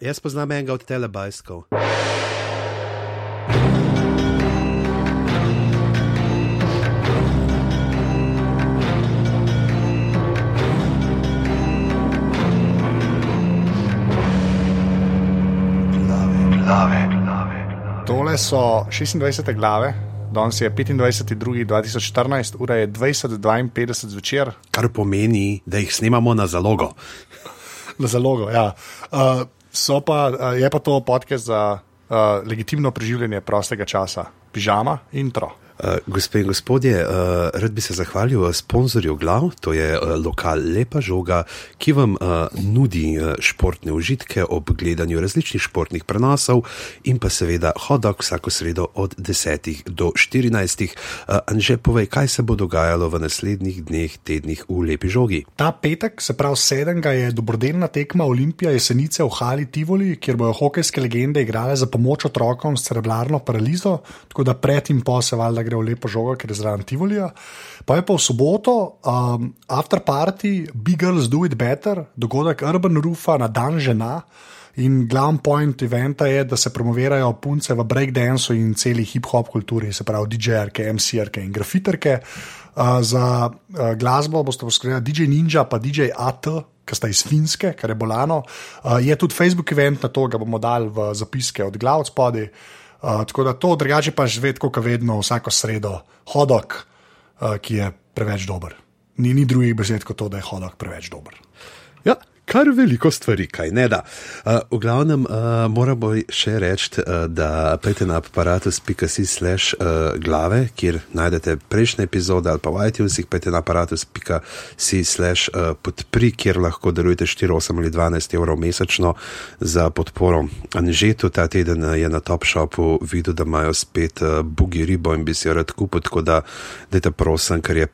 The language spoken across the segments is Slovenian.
Jaz poznam enega od telebajskov. Tole so 26. glave, danes je 25.2.2014, ura je 20.52 zvečer. Kar pomeni, da jih snemamo na zalogo. Na zalogo, ja. Uh, so pa, je pa to podcast za uh, legitimno preživljanje prostega časa, pižama in tro. Uh, gospe in gospodje, uh, rad bi se zahvalil sponzorju glav, to je uh, lokal Lepa žoga, ki vam nudi športne užitke ob gledanju različnih športnih prenosov in pa seveda hodok vsako sredo od 10 do 14. Uh, Anže, povej, kaj se bo dogajalo v naslednjih dneh, tednih v Lepi žogi. Ta petek, se pravi sedemega, je dobrodelna tekma Olimpija jesenice v Hali Tivoli, kjer bojo hokejske legende igrale za pomoč otrokom s cerebralno paralizo, tako da pred in po se valjda gre v lepo žogo, ker je zraven Tivolija. Pa je pa v soboto, um, after party, Big Girls Do It Better, dogodek Urban Rufa na dan žena. In glavni point eventa je, da se promovirajo punce v breakdanceu in celi hip-hop kulturi, se pravi DJ-erke, MC-erke in grafiterke. Uh, za uh, glasbo boste poskrbeli DJ Ninja, pa DJ AT, ki sta iz Finske, kar je bolano. Uh, je tudi Facebook event, na to ga bomo dali v zapiske od glav spodaj. Uh, tako da to drugače pa že vedno, kot vedno, vsako sredo, hodok, uh, ki je preveč dober. Ni, ni drugih besed kot to, da je hodok preveč dober. Ja. Kar veliko stvari, kaj ne da. Uh, v glavnem, uh, moramo še reči, uh, da pejte na aparatus.si slash glave, kjer najdete prejšnje epizode ali pa v iTunesih, pejte na aparatus.si slash podpri, kjer lahko darujete 4, 8 ali 12 evrov mesečno za podporo. Anžetu ta teden je na Top Shopu videl, da imajo spet bugi ribo in bi si jo rad kupil, tako da dajte prosim, ker je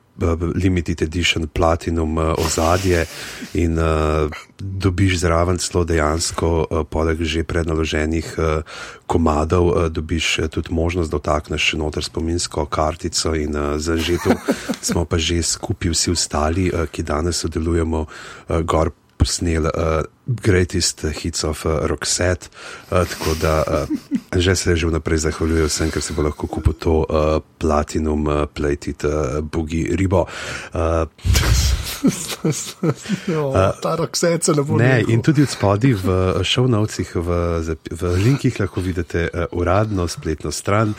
limited edition platinum uh, ozadje in uh, dobiš zraven celo dejansko, uh, poleg že prednaloženih uh, komadov, uh, dobiš uh, tudi možnost, da otakneš noter spominsko kartico in uh, za žeto smo pa že skupaj vsi ostali, uh, ki danes sodelujemo uh, gor posnel uh, Greatest Hits of uh, Rockset, uh, tako da uh, že se že vnaprej zahvaljujem vsem, ker se bo lahko kupil to uh, Platinum uh, Plated uh, Boogie Ribo. Uh, jo, ta Rockset se ne bo. Ne, in tudi od spodaj v šovnovcih, v, v linkih lahko vidite uh, uradno spletno stran.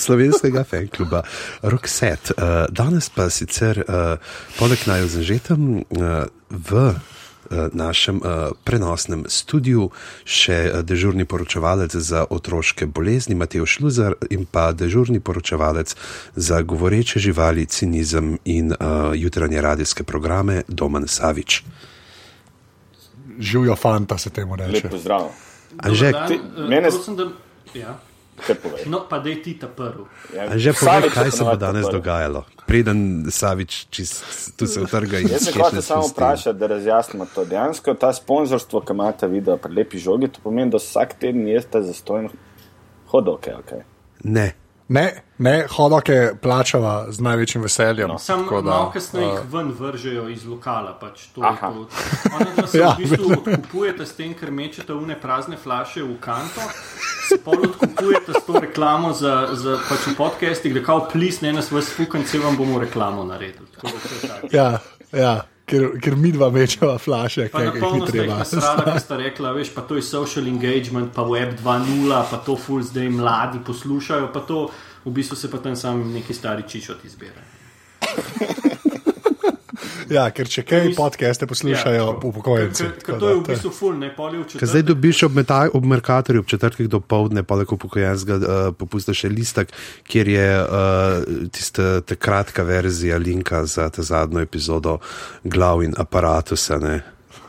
Slovenskega fankluba Rockset. Uh, danes pa sicer, uh, poleg naj ozenžetem, uh, v našem uh, prenosnem studiu še dežurni poročevalec za otroške bolezni Matej Šluzar in pa dežurni poročevalec za govoreče živali, cinizem in uh, jutranje radijske programe Domen Savič. Živijo fanta, se temu reče. Lepo zdrav. Anže, mene... prosim, da... ja. No, pa da je ti ta prvi. Ja, Že povej, kaj se bo danes dogajalo, preden Savič tu se utrga in se ukvarja. Jaz se samo vprašam, da razjasnimo to. Dejansko ta sponzorstvo, ki imate video pri lepi žogi, to pomeni, da vsak teden jeste zastojno hodoke. Okay. Ne. Ne, ne hodoke plačava z največjim veseljem. No, Sam malo kasneje jih ven vržejo iz lokala. Pač to, to, ono, se ja, v bistvu odkupujete s tem, ker mečete une prazne flaše v kanto. Pol odkupujete s to reklamo za, za pač podcasti, gre kao plis, ne nas vas fukan, se vam bomo reklamo naredili. Ja, ja. Ker, ker mi dva večava flaše, ki jih ni treba. Srada, ki sta rekla, veš, pa to je social engagement, pa web 2.0, pa to ful zdaj mladi poslušajo, pa to v bistvu se pa tam sam neki stari čičoti zbirajo. Ja, ker če kaj podcaste poslušajo, ja, upokojenci. To je v bistvu ful, ne polijo če. Zdaj dobiš ob, ob Merkatorju, ob četrtek do povdne, poleg upokojenskega, uh, popusta še listak, kjer je uh, tista kratka verzija linka za ta zadnjo epizodo glav in aparatusa. Ne.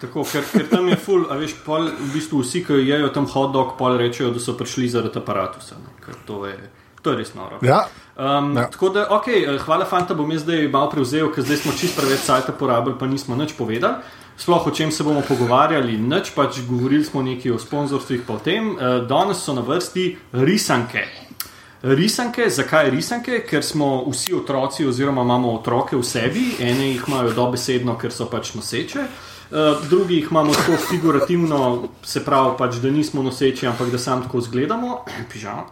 Tako, ker, ker tam je ful, a veš, pol, v bistvu vsi, ki jejo tam hot dog, pol rečejo, da so prišli zaradi ker to je, to je res noro. Ja. Um, ja. Tako da, ok, hvala, fanta, bom jaz zdaj malo prevzel, ker zdaj smo čist preveč sajta porabili, pa nismo nič povedali. Sploh o čem se bomo pogovarjali, nič pač govorili smo nekaj o sponzorstvih, pa o tem. Uh, danes so na vrsti risanke. Risanke, zakaj risanke? Ker smo vsi otroci, oziroma imamo otroke v sebi, ene jih imajo dobesedno, ker so pač noseče. uh, drugi jih imamo tako figurativno, se pravi, pač, da nismo noseči, ampak da sam tako zgledamo. Pižamo.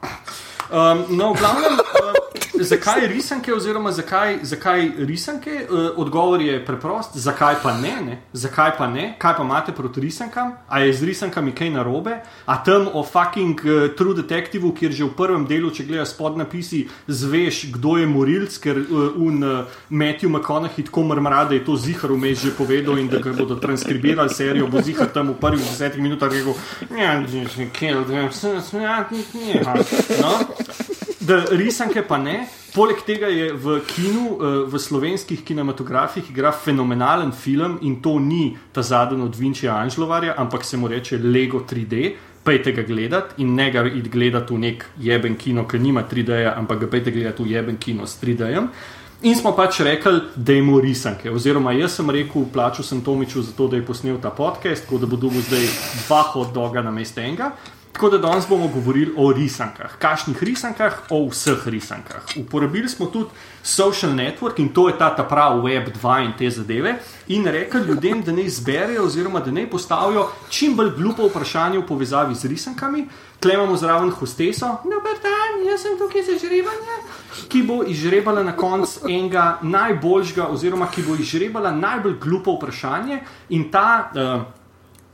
Um, no, v glavnem, uh, zakaj risanke, oziroma zakaj, zakaj risanke? Uh, odgovor je preprost, zakaj pa ne, ne? Zakaj pa ne? Kaj pa imate proti risankam? A je z risankami kaj narobe? A tam o fucking uh, True Detectiveu, kjer že v prvem delu, če gledaš spod napisi, zveš, kdo je morilc, ker uh, un Matthew McConaughey tako mrmra, da je to zihar vmes že povedal in da ga bodo transkribirali serijo, bo zihar tam v prvih desetih minutah rekel, ja, že je kill, da se ne smejati, no da risanke pa ne. Poleg tega je v kinu, eh, v slovenskih kinematografih, igra fenomenalen film in to ni ta zadnji od Vinčija Anžlovarja, ampak se mu reče Lego 3D. Pejte ga gledati in ne ga id gledati v nek jeben kino, ki nima 3D-ja, ampak ga pejte gledati v jeben kino s 3D-jem. In smo pač rekli, da imamo risanke. Oziroma, jaz sem rekel, plačal sem Tomiču za to, da je posnel ta podcast, tako da bo dobil zdaj dva hot doga na mestu enega. Tako da danes bomo govorili o risankah. Kakšnih risankah? O vseh risankah. Uporabili smo tudi social network in to je ta, ta pravi web 2 in te zadeve. In rekli ljudem, da ne izberejo, oziroma da ne postavijo čim bolj glupo vprašanje v povezavi z risankami. Tle imamo zraven hosteso, dober dan, jaz sem tukaj za žrebanje, ki bo izžrebala na koncu enega najboljšega, oziroma ki bo izžrebala najbolj glupo vprašanje in ta. Uh,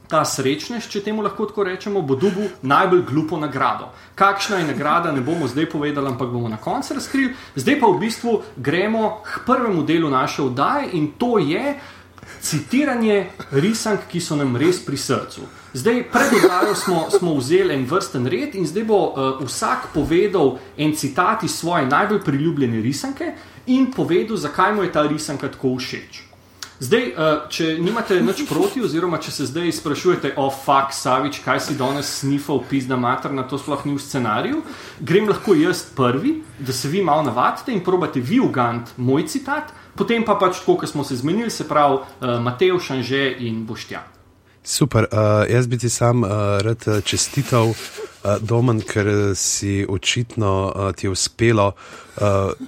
ta srečnež, če temu lahko tako rečemo, bo dobil najbolj glupo nagrado. Kakšna je nagrada, ne bomo zdaj povedali, ampak bomo na koncu razkrili. Zdaj pa v bistvu gremo k prvemu delu naše oddaje in to je citiranje risank, ki so nam res pri srcu. Zdaj, pred oddajo smo, smo vzeli en vrsten red in zdaj bo uh, vsak povedal en citat iz svoje najbolj priljubljene risanke in povedal, zakaj mu je ta risanka tako všeč. Zdaj, uh, če nimate nič proti, oziroma če se zdaj sprašujete, o oh, fuk, Savič, kaj si danes snifal, pizda mater, na to sploh ni v scenariju, grem lahko jaz prvi, da se vi malo navadite in probate vi ugant moj citat, potem pa pač tako, kot smo se zmenili, se pravi uh, Matej, Šanže in Boštja. Super, uh, jaz bi ti sam uh, rad čestital. Uh, Domen, ker si očitno uh, ti je uspelo uh,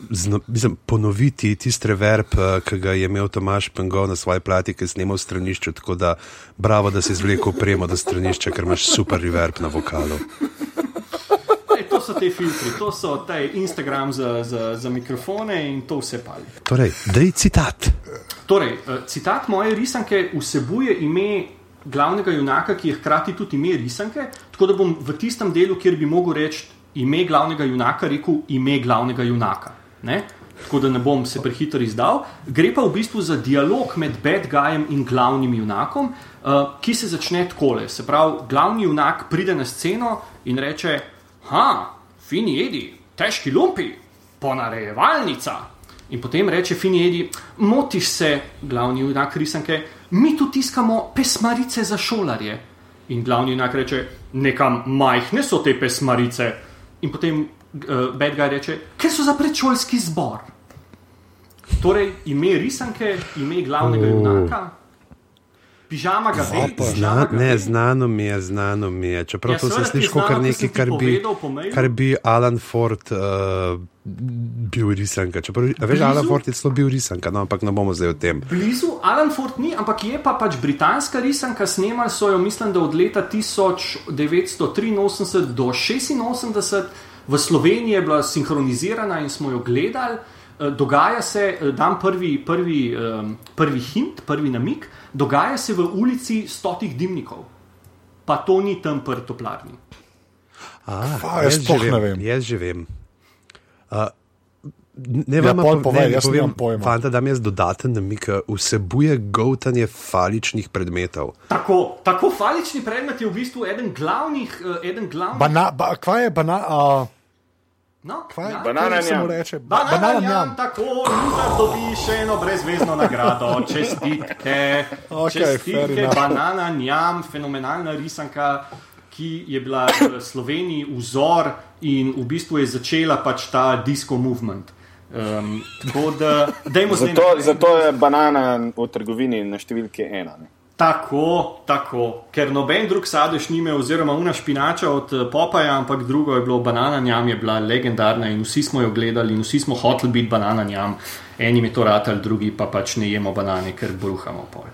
zna, mislim, ponoviti tisti reverb, uh, ki ga je imel Tomaš Pengo na svoji plati, ki je snimal stranišče. Tako da, bravo, da si izvlekel premo do stranišča, ker imaš super reverb na vokalu. Ej, to so te filtri, to so te Instagram za, za, za mikrofone in to vse pali. Torej, da je citat. Torej, citat moje risanke vsebuje ime glavnega junaka, ki je hkrati tudi ime risanke. Tako da bom v tistem delu, kjer bi mogel reči ime glavnega junaka, rekel ime glavnega junaka. Ne? Tako da ne bom se prehiter izdal. Gre pa v bistvu za dialog med bad guyem in glavnim junakom, uh, ki se začne takole. Se pravi, glavni junak pride na sceno in reče: Ha, fini jedi, težki lumpi, ponarejevalnica. In potem reče fini jedi: Motiš se, glavni junak risanke mi tu tiskamo pesmarice za šolarje. In glavni junak reče, nekam majhne so te pesmarice. In potem uh, Bedgaj reče, ker so za predšolski zbor. Torej, ime risanke, ime glavnega junaka. Pižama ga ve, Zna, ne, znano mi je, znano mi je. Čeprav ja, to se sliši kot nekaj, kar bi, kar bi Alan Ford uh, bil risanka. Čeprav, veš, Alan Ford je celo bil risanka, no, ampak ne bomo zdaj o tem. Blizu Alan Ford ni, ampak je pa pač britanska risanka, snemali so jo, mislim, da od leta 1983 do 1986 v Sloveniji je bila sinhronizirana in smo jo gledali. Eh, dogaja se, eh, dam prvi, prvi, prvi hint, prvi namik dogaja se v ulici stotih dimnikov, pa to ni tam pri toplarni. Ah, jaz že vem. Jaz že vem. Uh, Ne vem, kako povem, jaz povem, pojma. Fanta, da mi je dodaten namik, vsebuje gotanje faličnih predmetov. Tako, tako falični predmet je v bistvu eden glavnih. Eden glavnih... Bana, ba, kva je banana? Uh... No, Kaj, ja. Banana se mu reče? Banana, banana njam, tako, da dobi še eno brezvezno nagrado. Čestitke, okay, čestitke banana njam, fenomenalna risanka, ki je bila v Sloveniji vzor in v bistvu je začela pač ta disco movement. Um, da, zato, zato je banana v trgovini na številki ena. Ne? Tako, tako, ker noben drug sadež nime, oziroma una špinača od eh, Popaja, ampak drugo je bilo banana njam, je bila legendarna in vsi smo jo gledali in vsi smo hoteli biti banana njam. Eni mi to ratali, drugi pa pač ne jemo banane, ker bruhamo pol.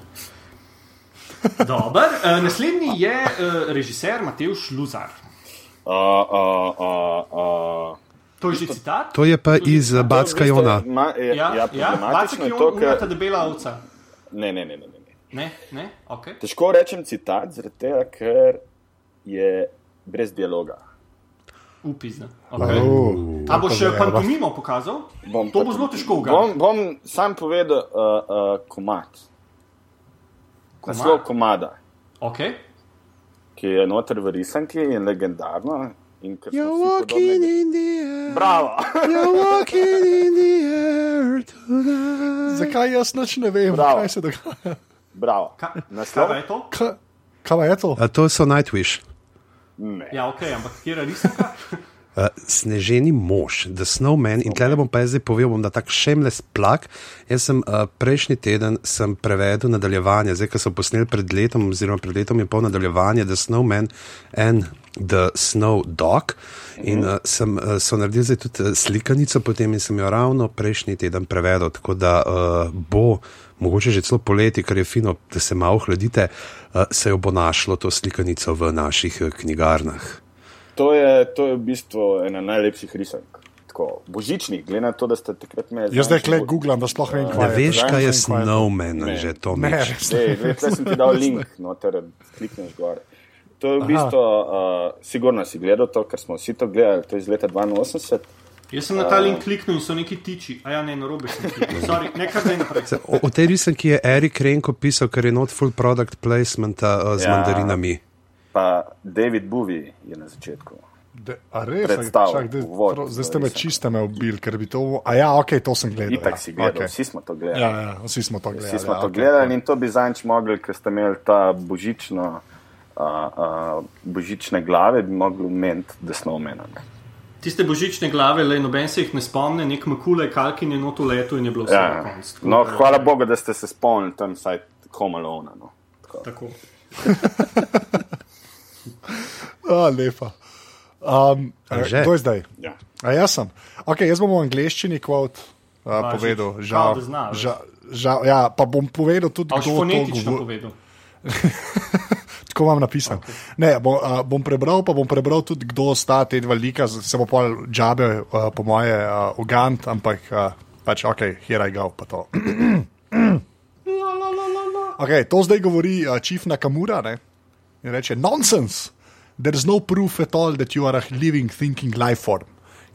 Dobar. Uh, naslednji je uh, režiser Matejš Luzar. Uh, uh, uh, uh. To je že citat. To je pa iz Batska Jona. Je, Ja, ja, ja, Bacek je je to, on, ta debela ovca. Ne, ne, ne, ne, ne. ne. Ne, ne, ok. Težko rečem citat, zaradi tega, ker je brez dialoga. Upizna. Okay. Uh, A boš še je, pantomimo pokazal? Bom To bo zelo težko uganiti. Bom, bom sam povedal uh, uh, komat. Komad? Naslov komada, Okay. ki je noter v risanki in legendarno. In You're walking podobnega- in the air. Bravo! You're walking in the air tonight. Zakaj jaz noč ne vem, Bravo. kaj se dogaja? Bravo. Ka, Naslov? kaj je to? Kaj, kaj je to? A to so Nightwish. Ne. Ja, ok, ampak kje je risanka? Uh, sneženi mož, The Snowman. In tle bom pa jaz zdaj povedal, bom da tak shameless plak. Jaz sem uh, prejšnji teden sem prevedel nadaljevanje, zdaj ko so posneli pred letom, oziroma pred letom in pol nadaljevanje The Snowman and The Snow Dog. In uh, sem, uh, so naredili zdaj tudi slikanico potem in sem jo ravno prejšnji teden prevedel. Tako da uh, bo, mogoče že celo poleti, kar je fino, da se malo hladite, uh, se jo bo našlo to slikanico v naših knjigarnah. To je, to je v bistvu ena najlepših risank. Tako, božičnih, glede na to, da ste takrat imeli. Jaz zdaj kle googlam, da sploh vem, Ne kaj je. veš, kaj je vem, snowman, Ne. že to Ne, res. Zdaj, sem ti dal link, noter, klikneš gor. To je v bistvu, uh, sigurno si gledal to, ker smo vsi to gledali, to je iz leta 82. Jaz sem na ta link kliknil in so neki tiči. A ja, ne, na robe sem kliknil. O, o tej risanki je Erik Renko pisal, ker je not full product placementa uh, z Ja. mandarinami. Pa David Bowie je na začetku. De, a res, čak, de, uvod prav, zdaj ste me čiste me ubili, ker bi to. A ja, ok, to sem gledal. Itak ja. si gledal, okay. vsi smo to gledali. Ja, ja, vsi smo to gledali. Vsi smo ja, to okej, gledali in to bi zanč mogli, ker ste imeli ta božično, uh, uh, božične glave, bi mogli umeti, da smo omenjeni. Tiste božične glave, le noben se jih ne spomne, nek makule, kalkin je not v letu in je bilo vse na Ja. koncu. Tako No, hvala Bogu, da ste se spomnili tam vsaj homalona. No. Tako. Tako. A, lepa. Um, Anže? kdo je zdaj? Ja. A jaz sem. Okay, jaz bom v angleščini kvot uh, povedal. Žal, zna, žal, žal, ja, pa bom povedal tudi, kdo to fonetično govori. povedal. Tako imam napisano. Okay. Ne, bom, uh, bom prebral, pa bom prebral tudi, kdo sta te dva lika, se bo pa džabe, uh, po moje, uh, ugant, ampak uh, pač ok, here I go, pa to. okay, to zdaj govori uh, Chief Nakamura ne? In reče: Nonsense! There is no proof at all that you are a living, thinking life form.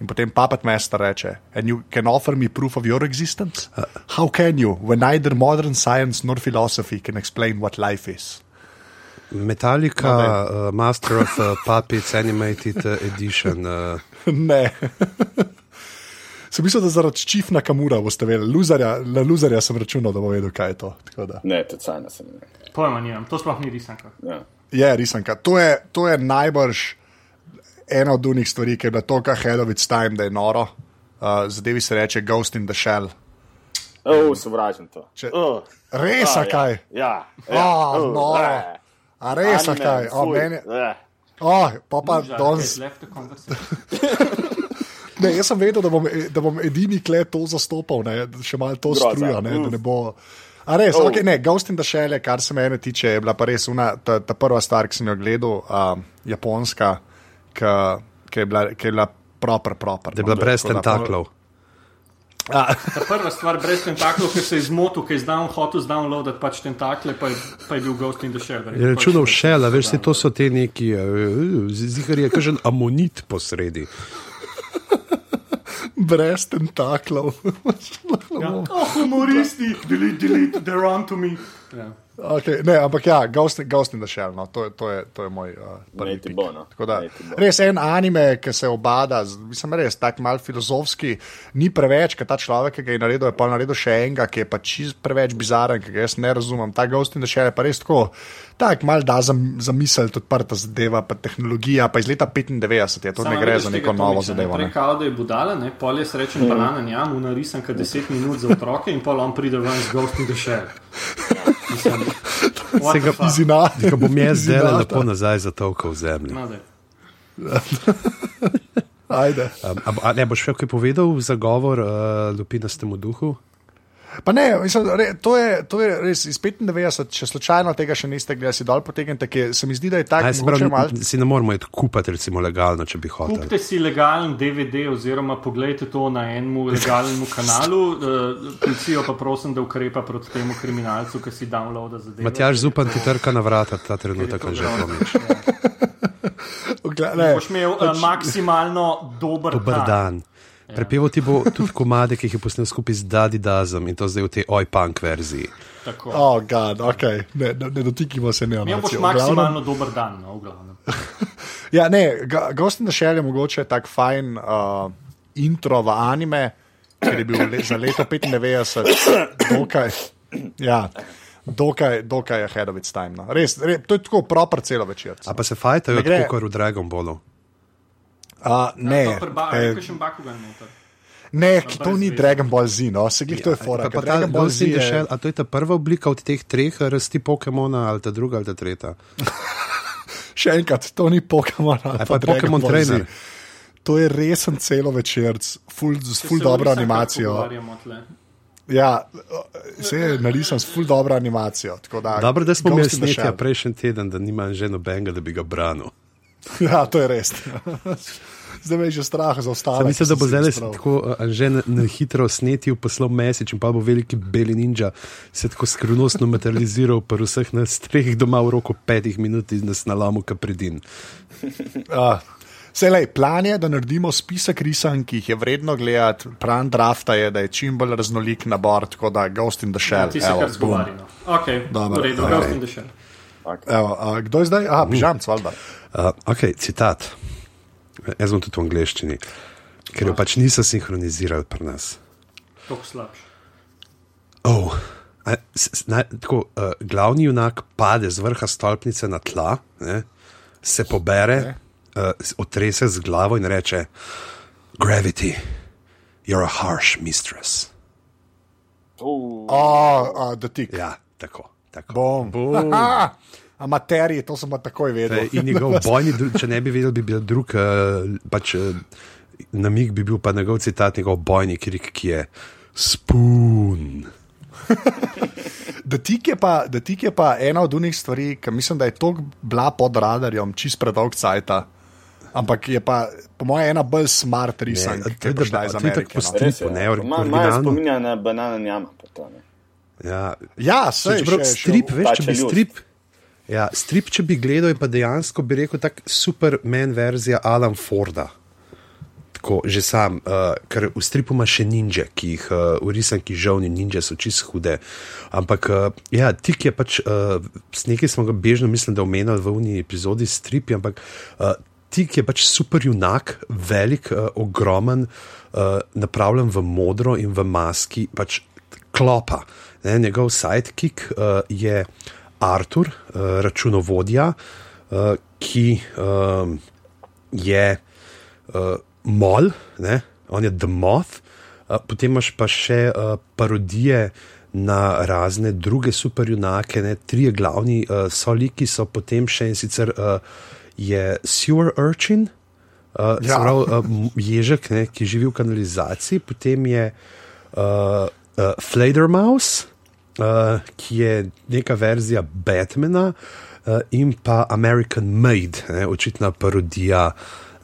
In potem Puppet Master reče: And you can offer me proof of your existence? How can you, when neither modern science nor philosophy can explain what life is? Metallica, uh, Master of uh, Puppets Animated uh, Edition. Uh, ne. Sem mislil, da zaradi čifna kamura boste vedeli. Luzarja, na luzarja sem računal, da bo vedel, kaj je to. Tako da. Ne, tudi sajna se ne. Pojma nimam, to sploh ni risanka. Ja. Je, risanka. To je, to je najbrž ena od unih stvari, ki je bila toliko ahead of its time, da je noro. Uh, zadevi se reče Ghost in the Shell. Oh, sovražim to. Če- Oh. Res, Ah, a kaj? Ja. ja. A, Oh, noro. eh. A res, Anime, kaj? O, fuj, meni, eh. oh, pa pa danes. Ne, jaz sem vedel, da bom, da bom edini, ki to zastopal, ne, še malo to struja. Ne, da Mm. ne bo. A res, Oh. okay, ne, Ghost in the Shell, je, kar se mene tiče, je bila pa res una, ta, ta prva stvar, ki sem jo gledal, um, japonska, ki ki je bila, ki je bila proper, proper. da je bila no, brez tentaklov. A, Ta prva stvar brez tentaklov, ker se je zmotil, ker je zdaj hotel zdownloadati pač tentakle, pa je, pa je bil Ghost in the Shell. Je računal pač- šel, a veš, se to so te neki, uh, zihar je kažen amonit posredi. Brez tentaklov. Ja. Oh, humoristi, delete, delete, they're on to me. Ja. Okay, ne, ampak ja, Ghost, Ghost in the Shell, no, to, je, to, je, to je moj uh, prvi pik. bo, no. Tako Da, res en anime, ki se obada, mislim, res tako mal filozofski, ni preveč, ker ta človek, ki ga je naredil, je pa naredil še enega, ki je pa čist preveč bizaren, ki ga jaz ne razumem. Ta Ghost in the Shell je pa res tako, tako mal da za, za misel, odprta zadeva, pa tehnologija, pa iz leta 95 je to Samo ne gre za neko novo zadevo. Ne? Ne. Prej kao, da je budala, ne? pol je srečen banana njam, unarisan ka 10 minut za otroke in pol on pride ven z Ghost in the Shell. Mislim, Se ga fuck? Izina, Ga bom jaz zdaj lepo nazaj zatolkal v zemlji. Ajde. Um, a, a ne boš še kaj povedal za govor uh, lupinastemu duhu? Pa ne, mislim, re, to, je, to je res iz 95, če slučajno tega še niste gledali, si dol potegnete, ker se mi zdi, da je tako. Se pravi, si ne moramo iti kupiti, recimo, legalno, če bi hotel. Kupite si legalen DVD, oziroma pogledajte to na enem legalnem kanalu. Uh, policijo pa prosim, da ukrepa proti temu kriminalcu, ki si downloada zadeve. Matjaž Zupan ti trka na vrata ta trenutek, že pomiš. Boš imel uh, maksimalno dober, dober dan. dan. Ja. Prepeval ti bo tudi komade, ki jih je posnel skupaj z Dadi Dazom in to zdaj v tej oj-punk verziji. Tako. Oh, God, okay. ne, ne, ne dotikimo se neonacije. Ja, boš maksimalno dober dan, no, v glavnem. ja, ne, Ghost in the Shell je mogoče tak fajn uh, intro v anime, ker je bil le, za leto 95, dokaj. Ja. Dokaj, dokaj je ahead of its time. No. Res, res, to je tako proper celo večer. A pa se fajtajo tako kot v Dragon Ballu. Uh, ne, ja, eh, ne, to ni Dragon Ball Z, no, se glej, to je ja, fora. Pa, pa Dragon Ball Z je še, a to je ta prva oblika od teh treh rasti Pokemona, ali ta druga, ali ta tretja. še enkrat, to ni Pokemon, ali pa, pa Pokemon Trainer. To je resen celo večer, ful, z ful dobro animacijo. Ja, se je narisal s ful dobro animacijo. Da, dobro, da smo imeli snemanje prejšnji teden, da nimam že nobenega, da bi ga branil. Ja, to je res. Zdaj me je že strah za ostale. Mislim, da bo zdaj tako uh, že na, na hitro snetil poslov mesič in pa bo veliki beli ninja se tako skrivnostno materializiral pri vseh nas treh doma v roku petih minut in nas na lamu kapredin. Uh. Lej, plan je, da naredimo spisek risank, ki jih je vredno gledati. Plan drafta je, da je čim bolj raznolik nabor, tako da Ghost in the Shell. Ja, ti si kar zgovarjal. Ok, dobro. Redo, Ghost in the Shell. Okay. Evo, uh, kdo je zdaj? Ah, Bižan, Svalbard. Uh, ok, citat. Jaz bom tudi v angleščini, ker jo pač niso sinhronizirali pri nas. Tako slabš. Oh, a, s, na, tako, uh, glavni junak pade z vrha stolpnice na tla, ne, se pobere, okay. uh, otrese z glavo in reče: Gravity, you're a harsh mistress. Oh, oh, da ti. Ja, tako. Tako. Bom. Bom. Amaterji, to sem pa takoj vedel. In njegov bojni, če ne bi vedel, bi bil drug, uh, pač uh, namig bi bil pa njegov citat, njegov bojni krik, ki je spoon. Da tik, pa, da tik je pa ena od unih stvari, ki mislim, da je to bila pod radarjem, čist predolg cajt. Ampak je pa, po mojem, ena bolj smart risank, ki je prišla iz Amerike. No. Stripu, ne, Malo spominja na banana njama. Ja, ja se pravi, strip, veš, če bi strip. Ja, strip, če bi gledal, je pa dejansko bi rekel tako superman verzija Alan Forda. Tako, že sam, uh, ker v stripu ima še ninja, ki jih uh, v risanki žal ni ninja, so čisto hude. Ampak, uh, ja, tik je pač, uh, nekaj smo ga bežno, mislim, da omenjali v uniji epizodi stripi, ampak uh, tik je pač super junak, velik, uh, ogromen, uh, napravljen v modro in v maski, pač klopa. Ne, njegov sidekick uh, je. Artur, uh, računovodja, uh, ki uh, je uh, Mol, ne? on je The Moth, uh, potem imaš pa še uh, parodije na razne druge superjunake, ne? tri glavni uh, soliki so potem še in sicer uh, je Sewer Urchin. Uh, ja. prav, uh, ježek, ne, ki živi v kanalizaciji, potem je uh, uh, Fladermouse, uh, ki je neka verzija Batmana uh, in pa American Made, ne, očitna parodija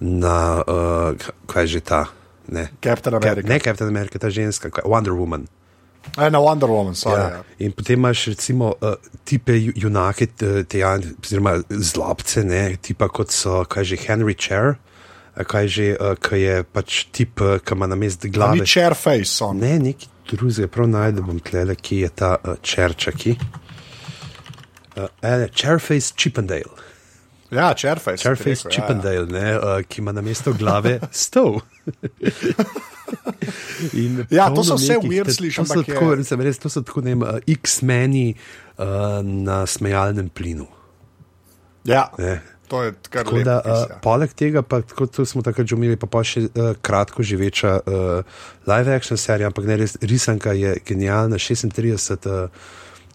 na uh, kaj že ta. Ne, Captain America. Ne, Captain America, ta ženska, Wonder Woman. E, na Wonder Woman, sorry, ja. Ja. In potem imaš recimo uh, tipe junake, oziroma zlobce, ne, tipa kot so, kaj že Henry Chair. Kaj že, uh, kaj je pač tip, ki ima na mestu glave. Ni chair face, on. Ne, neki drugega, prav najdem, bom tlele, ki je ta uh, črčaki. Uh, Chairface Chippendale. Ja, Chairface. Chairface Chippendale, ja, ja. uh, ki ima na mesto glave stol. ja, to so vse umirni slišati. To tako, je... res, to so tako ne, uh, X-meni uh, na smejalnem plinu. Ja. Ne. To je kar nekaj. Uh, poleg tega, pa, kot smo takrat že imeli, pa, pa še uh, kratko živeča uh, live action serija, ampak ne res, risanka je genialna. 36 uh,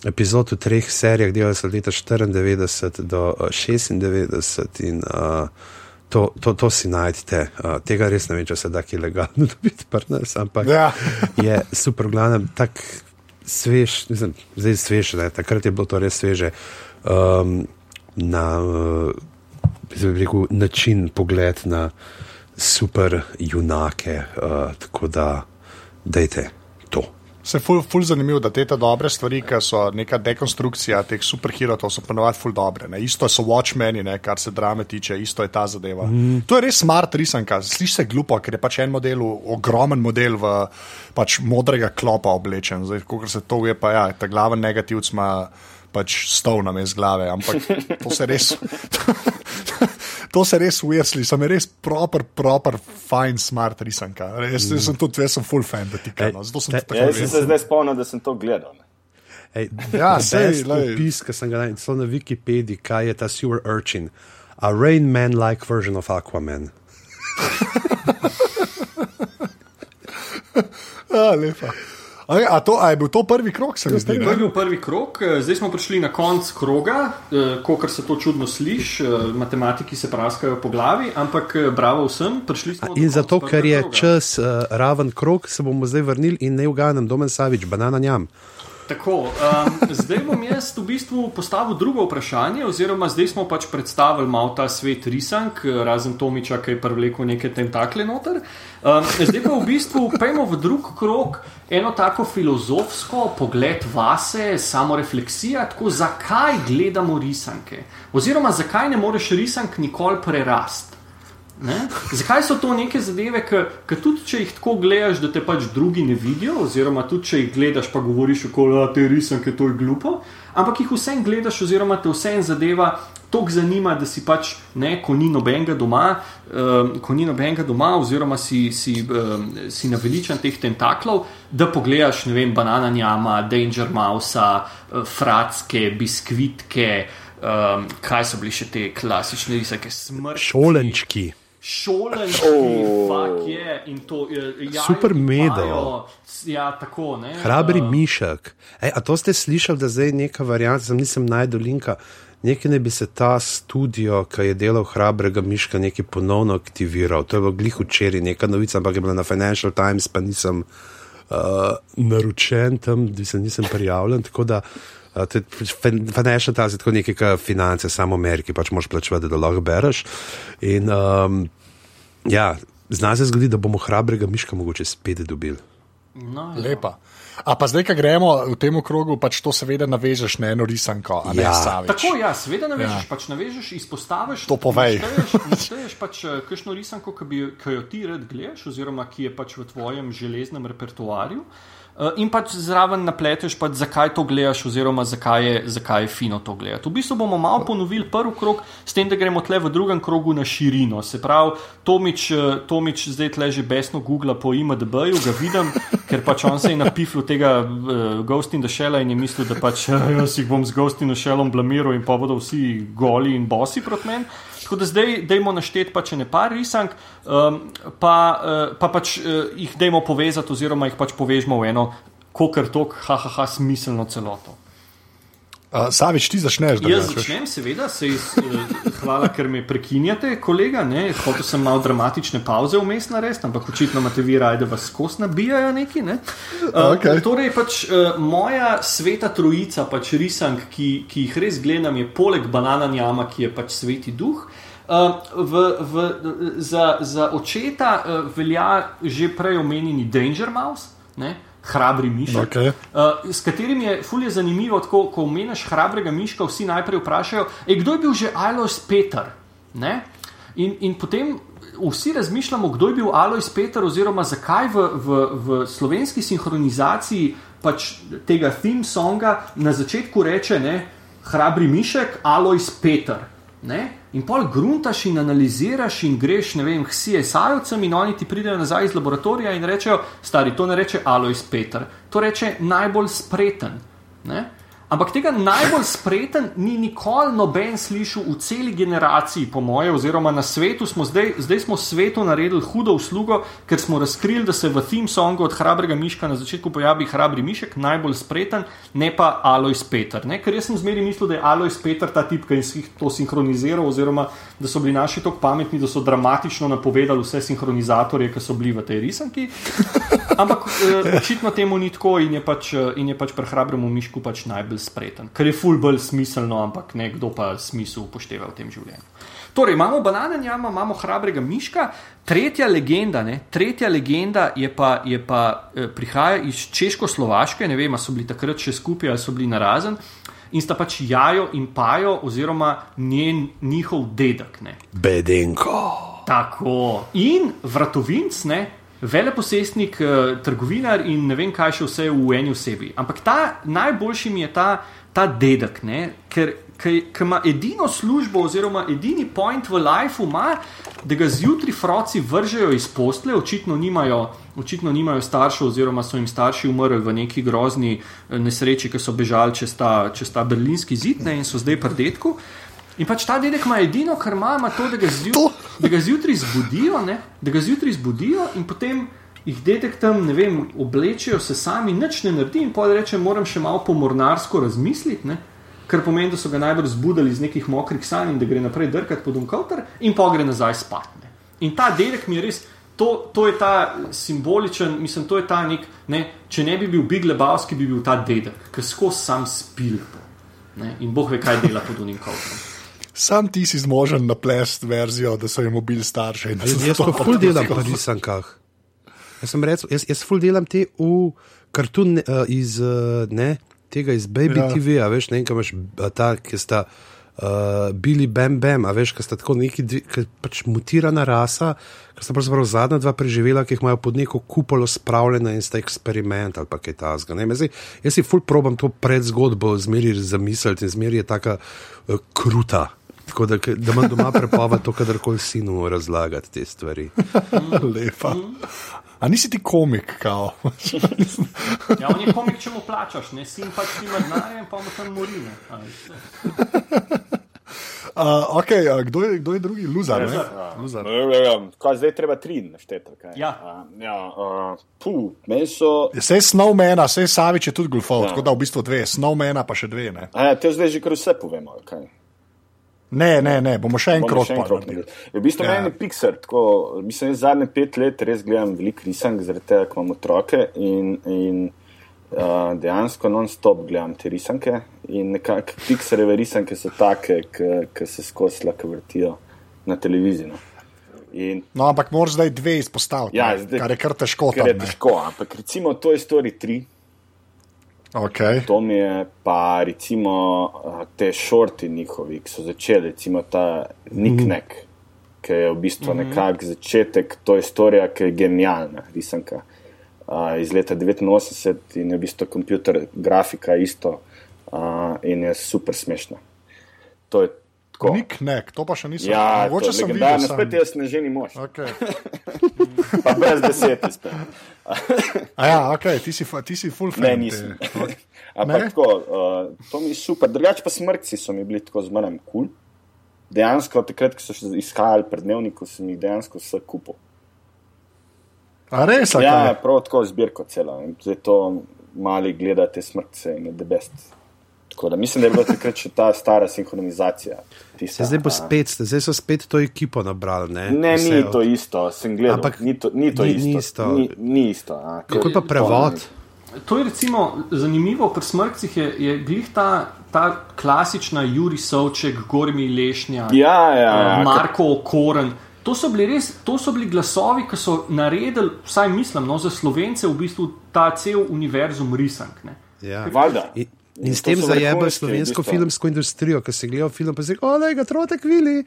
epizod v treh serijah, delali so leta 94 do uh, 96 in uh, to, to, to si najdete. Uh, tega res ne vem, če se da ki legalno dobiti, nas, ampak ja. je super, glavno, tak svež, mislim, zdaj svež, ne, takrat je bilo to res sveže. Um, na uh, rekel, način pogled na super junake, uh, tako da dajte to. Se je ful, ful zanimivo, da te ta dobre stvari, ki so neka dekonstrukcija teh superherojov, so ponovadi ful dobre. Ne? Isto so Watchmeni, ne? kar se drame tiče, isto je ta zadeva. Mm. To je res smart risanka, sliši se glupo, ker je pač en model, ogromen model v pač modrega klopa oblečen. Zdaj, ko se to je, pa ja, ta glaven negativc ima pač stol na mest glave, ampak to se res. To se res ujesli, sem res proper, proper, fine, smart risanka. Res mm. sem tudi, jaz sem full fan, da ti kaj. No. Zato sem te, tako. Jaz sem se zdaj spomnil, da sem to gledal. Ej, ja, sej, opis, ki sem ga najdel na Wikipediji, kaj je ta sewer urchin. A rain man-like version of Aquaman. ah, lepa. A, a, to, a je bil to prvi krok? To je bil prvi krok, eh, zdaj smo prišli na konec kroga, eh, kot se to čudno sliši, eh, matematiki se praskajo po glavi, ampak bravo vsem, prišli smo. In zato, ker je kroga. čas uh, raven krok, se bomo zdaj vrnili in ne uganem, domen Savič, banana njam. Tako, um, zdaj bom jaz v bistvu postavil drugo vprašanje, oziroma zdaj smo pač predstavili malo ta svet risank, razen Tomiča, ki je privlekel neke tentakle noter. Um, zdaj pa v bistvu pojmo v drug krok eno tako filozofsko pogled vase, samo refleksija, tako zakaj gledamo risanke, oziroma zakaj ne moreš risank nikoli prerast. Ne? Zakaj so to neke zadeve, ki tudi če jih tako gledaš, da te pač drugi ne vidijo, oziroma tudi če jih gledaš, pa govoriš, da te risanke to je glupo, ampak jih vsem gledaš, oziroma te vsem zadeva tako zanima, da si pač ne, ko ni nobenega doma, um, ko ni nobenega doma, oziroma si, si, um, si naveličen teh tentaklov, da pogledaš, ne vem, banana njama, Danger Mouse, uh, fratske, biskvitke. Um, kaj so bili še te klasične risake, smrti? Šolenčki šolenski, oh. je, in to je super medo. Ja, tako, ne, Hrabri uh, mišek. Ej, a to ste slišali, da zdaj je neka varianta, sem nisem najdel linka. Nekaj ne bi se ta studio, ki je delal hrabrega miška, nekaj ponovno aktiviral. To je bilo glih včeraj, neka novica, ampak je bila na Financial Times, pa nisem uh, naročen tam, da se nisem prijavljen. Tako da uh, Financial Times je tako nekaj, kar finance samo v Ameriki, pač moš plačevati, da lahko bereš. In um, ja, zna se zgodi, da bomo hrabrega miška mogoče spet dobili. No, ja. Lepa. A pa zdaj, ko gremo v tem krogu, pač to seveda navežeš na eno risanko. Ja. Tako, ja, seveda navežeš, ja. pač navežeš, izpostaviš. To povej. Šteješ pač eh, kakšno risanko, ki, bi, ki jo ti rad gledaš, oziroma ki je pač v tvojem železnem repertoarju. Eh, in pač zraven napleteš, pač zakaj to gledaš, oziroma zakaj je, zakaj je fino to gledati. V bistvu bomo malo ponovili prvi krog, s tem, da gremo tle v drugem krogu na širino. Se pravi, Tomič, eh, Tomič zdaj tle že besno Google po IMDB-ju, ga vidim, ker pač on se je napifil tega uh, Ghost in the Shell in je mislil, da pač jaz jih bom z Ghost in the Shellom blamiral in pa bodo vsi goli in bosi proti meni. Tako da zdaj dajmo našteti pač ne par risank, um, pa, uh, pa pač uh, jih dajmo povezati, oziroma jih pač povežemo v eno, kokr tok, haha, ha, smiselno celoto. Uh, Savič, ti začneš, da Jaz začnem, seveda, se iz, eh, hvala, ker me prekinjate, kolega. Hotel sem malo dramatične pauze vmes narediti, ampak očitno imate vi raje, da vas skos nabijajo neki. Ne? Uh, okay. Torej, pač, uh, moja sveta trojica, pač risank, ki, ki jih res gledam, je poleg banana njama, ki je pač sveti duh. Uh, v, v, za, za očeta uh, velja že prej omenjeni Danger Mouse. Ne? hrabri mišek. Okay. Uh, s katerim je fulje zanimivo, tako, ko omeniš hrabrega miška, vsi najprej vprašajo, kdo je bil že Alois Peter. In, in potem vsi razmišljamo, kdo je bil Alois Peter, oziroma zakaj v, v, v slovenski sinhronizaciji pač tega theme songa na začetku reče ne, hrabri mišek, Alois Peter. Ne? In pol gruntaš in analiziraš in greš, ne vem, vsi esajovcem in oni ti pridejo nazaj iz laboratorija in rečejo, stari, to ne reče Alois Peter, to reče najbolj spreten. Ne? Ampak tega najbolj spreten ni nikoli noben slišal v celi generaciji, po moje, oziroma na svetu. Smo zdaj, zdaj smo svetu naredili hudo uslugo, ker smo razkrili, da se v theme songu od hrabrega miška na začetku pojavi hrabri mišek, najbolj spreten, ne pa Alois Peter. Ne? Ker jaz sem zmeri mislil, da je Alois Peter ta tip, ki je to sinhroniziral, oziroma da so bili naši tako pametni, da so dramatično napovedali vse sinhronizatorje, ki so bili v tej risanki. Ampak uh, očitno temu ni tako in je pač, uh, in je pač prehrabremu mišku pač najbolj spreten, ker je ful bolj smiselno, ampak nekdo pa smisel upošteva v tem življenju. Torej, imamo banane jama, imamo hrabrega miška, tretja legenda, ne, tretja legenda je pa, je pa eh, prihaja iz Češko-Slovaške, ne vem, ali so bili takrat še skupaj ali so bili narazen. In sta pač jajo in pajo, oziroma njen, njihov dedek. Ne. Bedenko. Tako. In vratovinc, ne, veleposestnik, eh, trgovinar in ne vem, kaj še vse v eni osebi. Ampak ta najboljši mi je ta, ta dedek, ne, ker, ker ima edino službo, oziroma edini point v lifeu, ima, da ga zjutraj froci vržejo iz postle, očitno nimajo. Očitno nimajo staršev, oziroma so jim starši umrli v neki grozni eh, nesreči, ki so bežali čez ta, čez ta berlinski zid ne, in so zdaj pri detku. In pač ta dedek ima edino, kar ima, ima to, da ga, zjut, da ga zjutraj zbudijo, ne, da ga zjutraj zbudijo in potem jih dedek tam, ne vem, oblečejo se sami, nič ne naredi in pa reče, moram še malo pomornarsko razmisliti, ne, kar pomeni, da so ga najbolj zbudili iz nekih mokrih sanj in da gre naprej drkati pod umkavter in pa gre nazaj spat. Ne. In ta dedek mi je res. To, to je ta simboličen, mislim, to je ta nek, ne, če ne bi bil Big Lebowski, bi bil ta dedek, ki skozi sam spil. Ne, in boh ve, kaj dela pod unim kavtom. Sam ti si zmožen naplest verzijo, da so jim mobil starše. Jaz, jaz pa ful delam po risankah. Jaz sem rekel, jaz, jaz ful delam te v kartun uh, iz, uh, ne, tega iz Baby ja. TV, a veš, ne, kaj imaš ta, ki sta uh, bili bam bam, a veš, ki sta tako neki, ki pač mutirana rasa, ki sta pravzaprav zadnja dva preživela, ki jih imajo pod neko kupolo spravljena in sta eksperiment ali kaj tasga. Jaz si ful probam to predzgodbo zmeri zamisliti in zmeri je taka uh, kruta. Tako da, da imam doma prepoved to, kadarkoli sinu razlagati te stvari. Lepa. A nisi ti komik, kao? ja, on je komik, če mu plačaš, ne sin pač ima denarja in pa mu tam morine. Uh, okay, uh, kdo, je, kdo je drugi, Luzar? Luzar. Ja, ja, ja. Zdaj treba tri našteti. Ja. Uh, ja, uh, meso... Vse je Snowmana, vse je Savič, je tudi Gulfov, ja. tako da v bistvu dve, Snowmana pa še dve. Ne? A, ja, te zdaj že kar vse povemo. Okay. Ne, ne, ne, bomo še en krok naredili. V bistvu ja. meni je Pixar, tako, mislim, zadnje pet let res gledam veliko risank, zaradi tega, ker imam otroke in, in uh, dejansko non-stop gledam te risanke. In nekako Pixareve risanke so take, ki se skozi slake vrtijo na televiziji. No. In, no, ampak moraš zdaj dve izpostaviti, ja, zdaj, kar je kar težko. Kar je težko, ampak recimo to je Story 3. Okay. To mi je pa, recimo, te šorti njihovi, ki so začeli, recimo ta Niknek, mm -hmm. ki je v bistvu mm -hmm. nekak začetek, to je storija, ki je genialna, risanka uh, iz leta 89 in je v bistvu kompjuter, grafika isto uh, in je super smešna. To je Nik nek, to pa še nisem videl. Ja, mogoče sem videl. Na spet jaz ne želim mož. Okay. pa brez deset spet. A ja, ok, ti si, ti si full fan. Ne, nisem. Ampak tako, uh, to mi je super. Drugače pa smrtci so mi bili tako zmeraj kul. Cool. Dejansko, takrat, ko so še izhajali pred dnevnikom, sem jih dejansko vse kupil. A res? Ja, prav tako zbirko celo. Zdaj to mali gledate smrtce in je the best. Da, mislim, da je bila takrat še ta stara sinhronizacija. Tista, zdaj, spet, zdaj so spet to ekipo nabrali. Ne, ne ni to isto, sem gledal. Ampak ni to, ni to ni, isto. Ni isto. Ni, ni isto Kako je pa prevod? To je recimo zanimivo, pri smrtcih je, je glih ta, ta klasična Juri Sovček, Gormi Lešnja, ja, ja, ja, Marko Okoren. To so, res, to so bili glasovi, ki so naredili, vsaj mislim, no, za slovence v bistvu ta cel univerzum risank. Ja. Valjda. In s tem zajemajo slovensko filmsko industrijo, ki se gledajo film, pa se jih ode, ga trote kvili.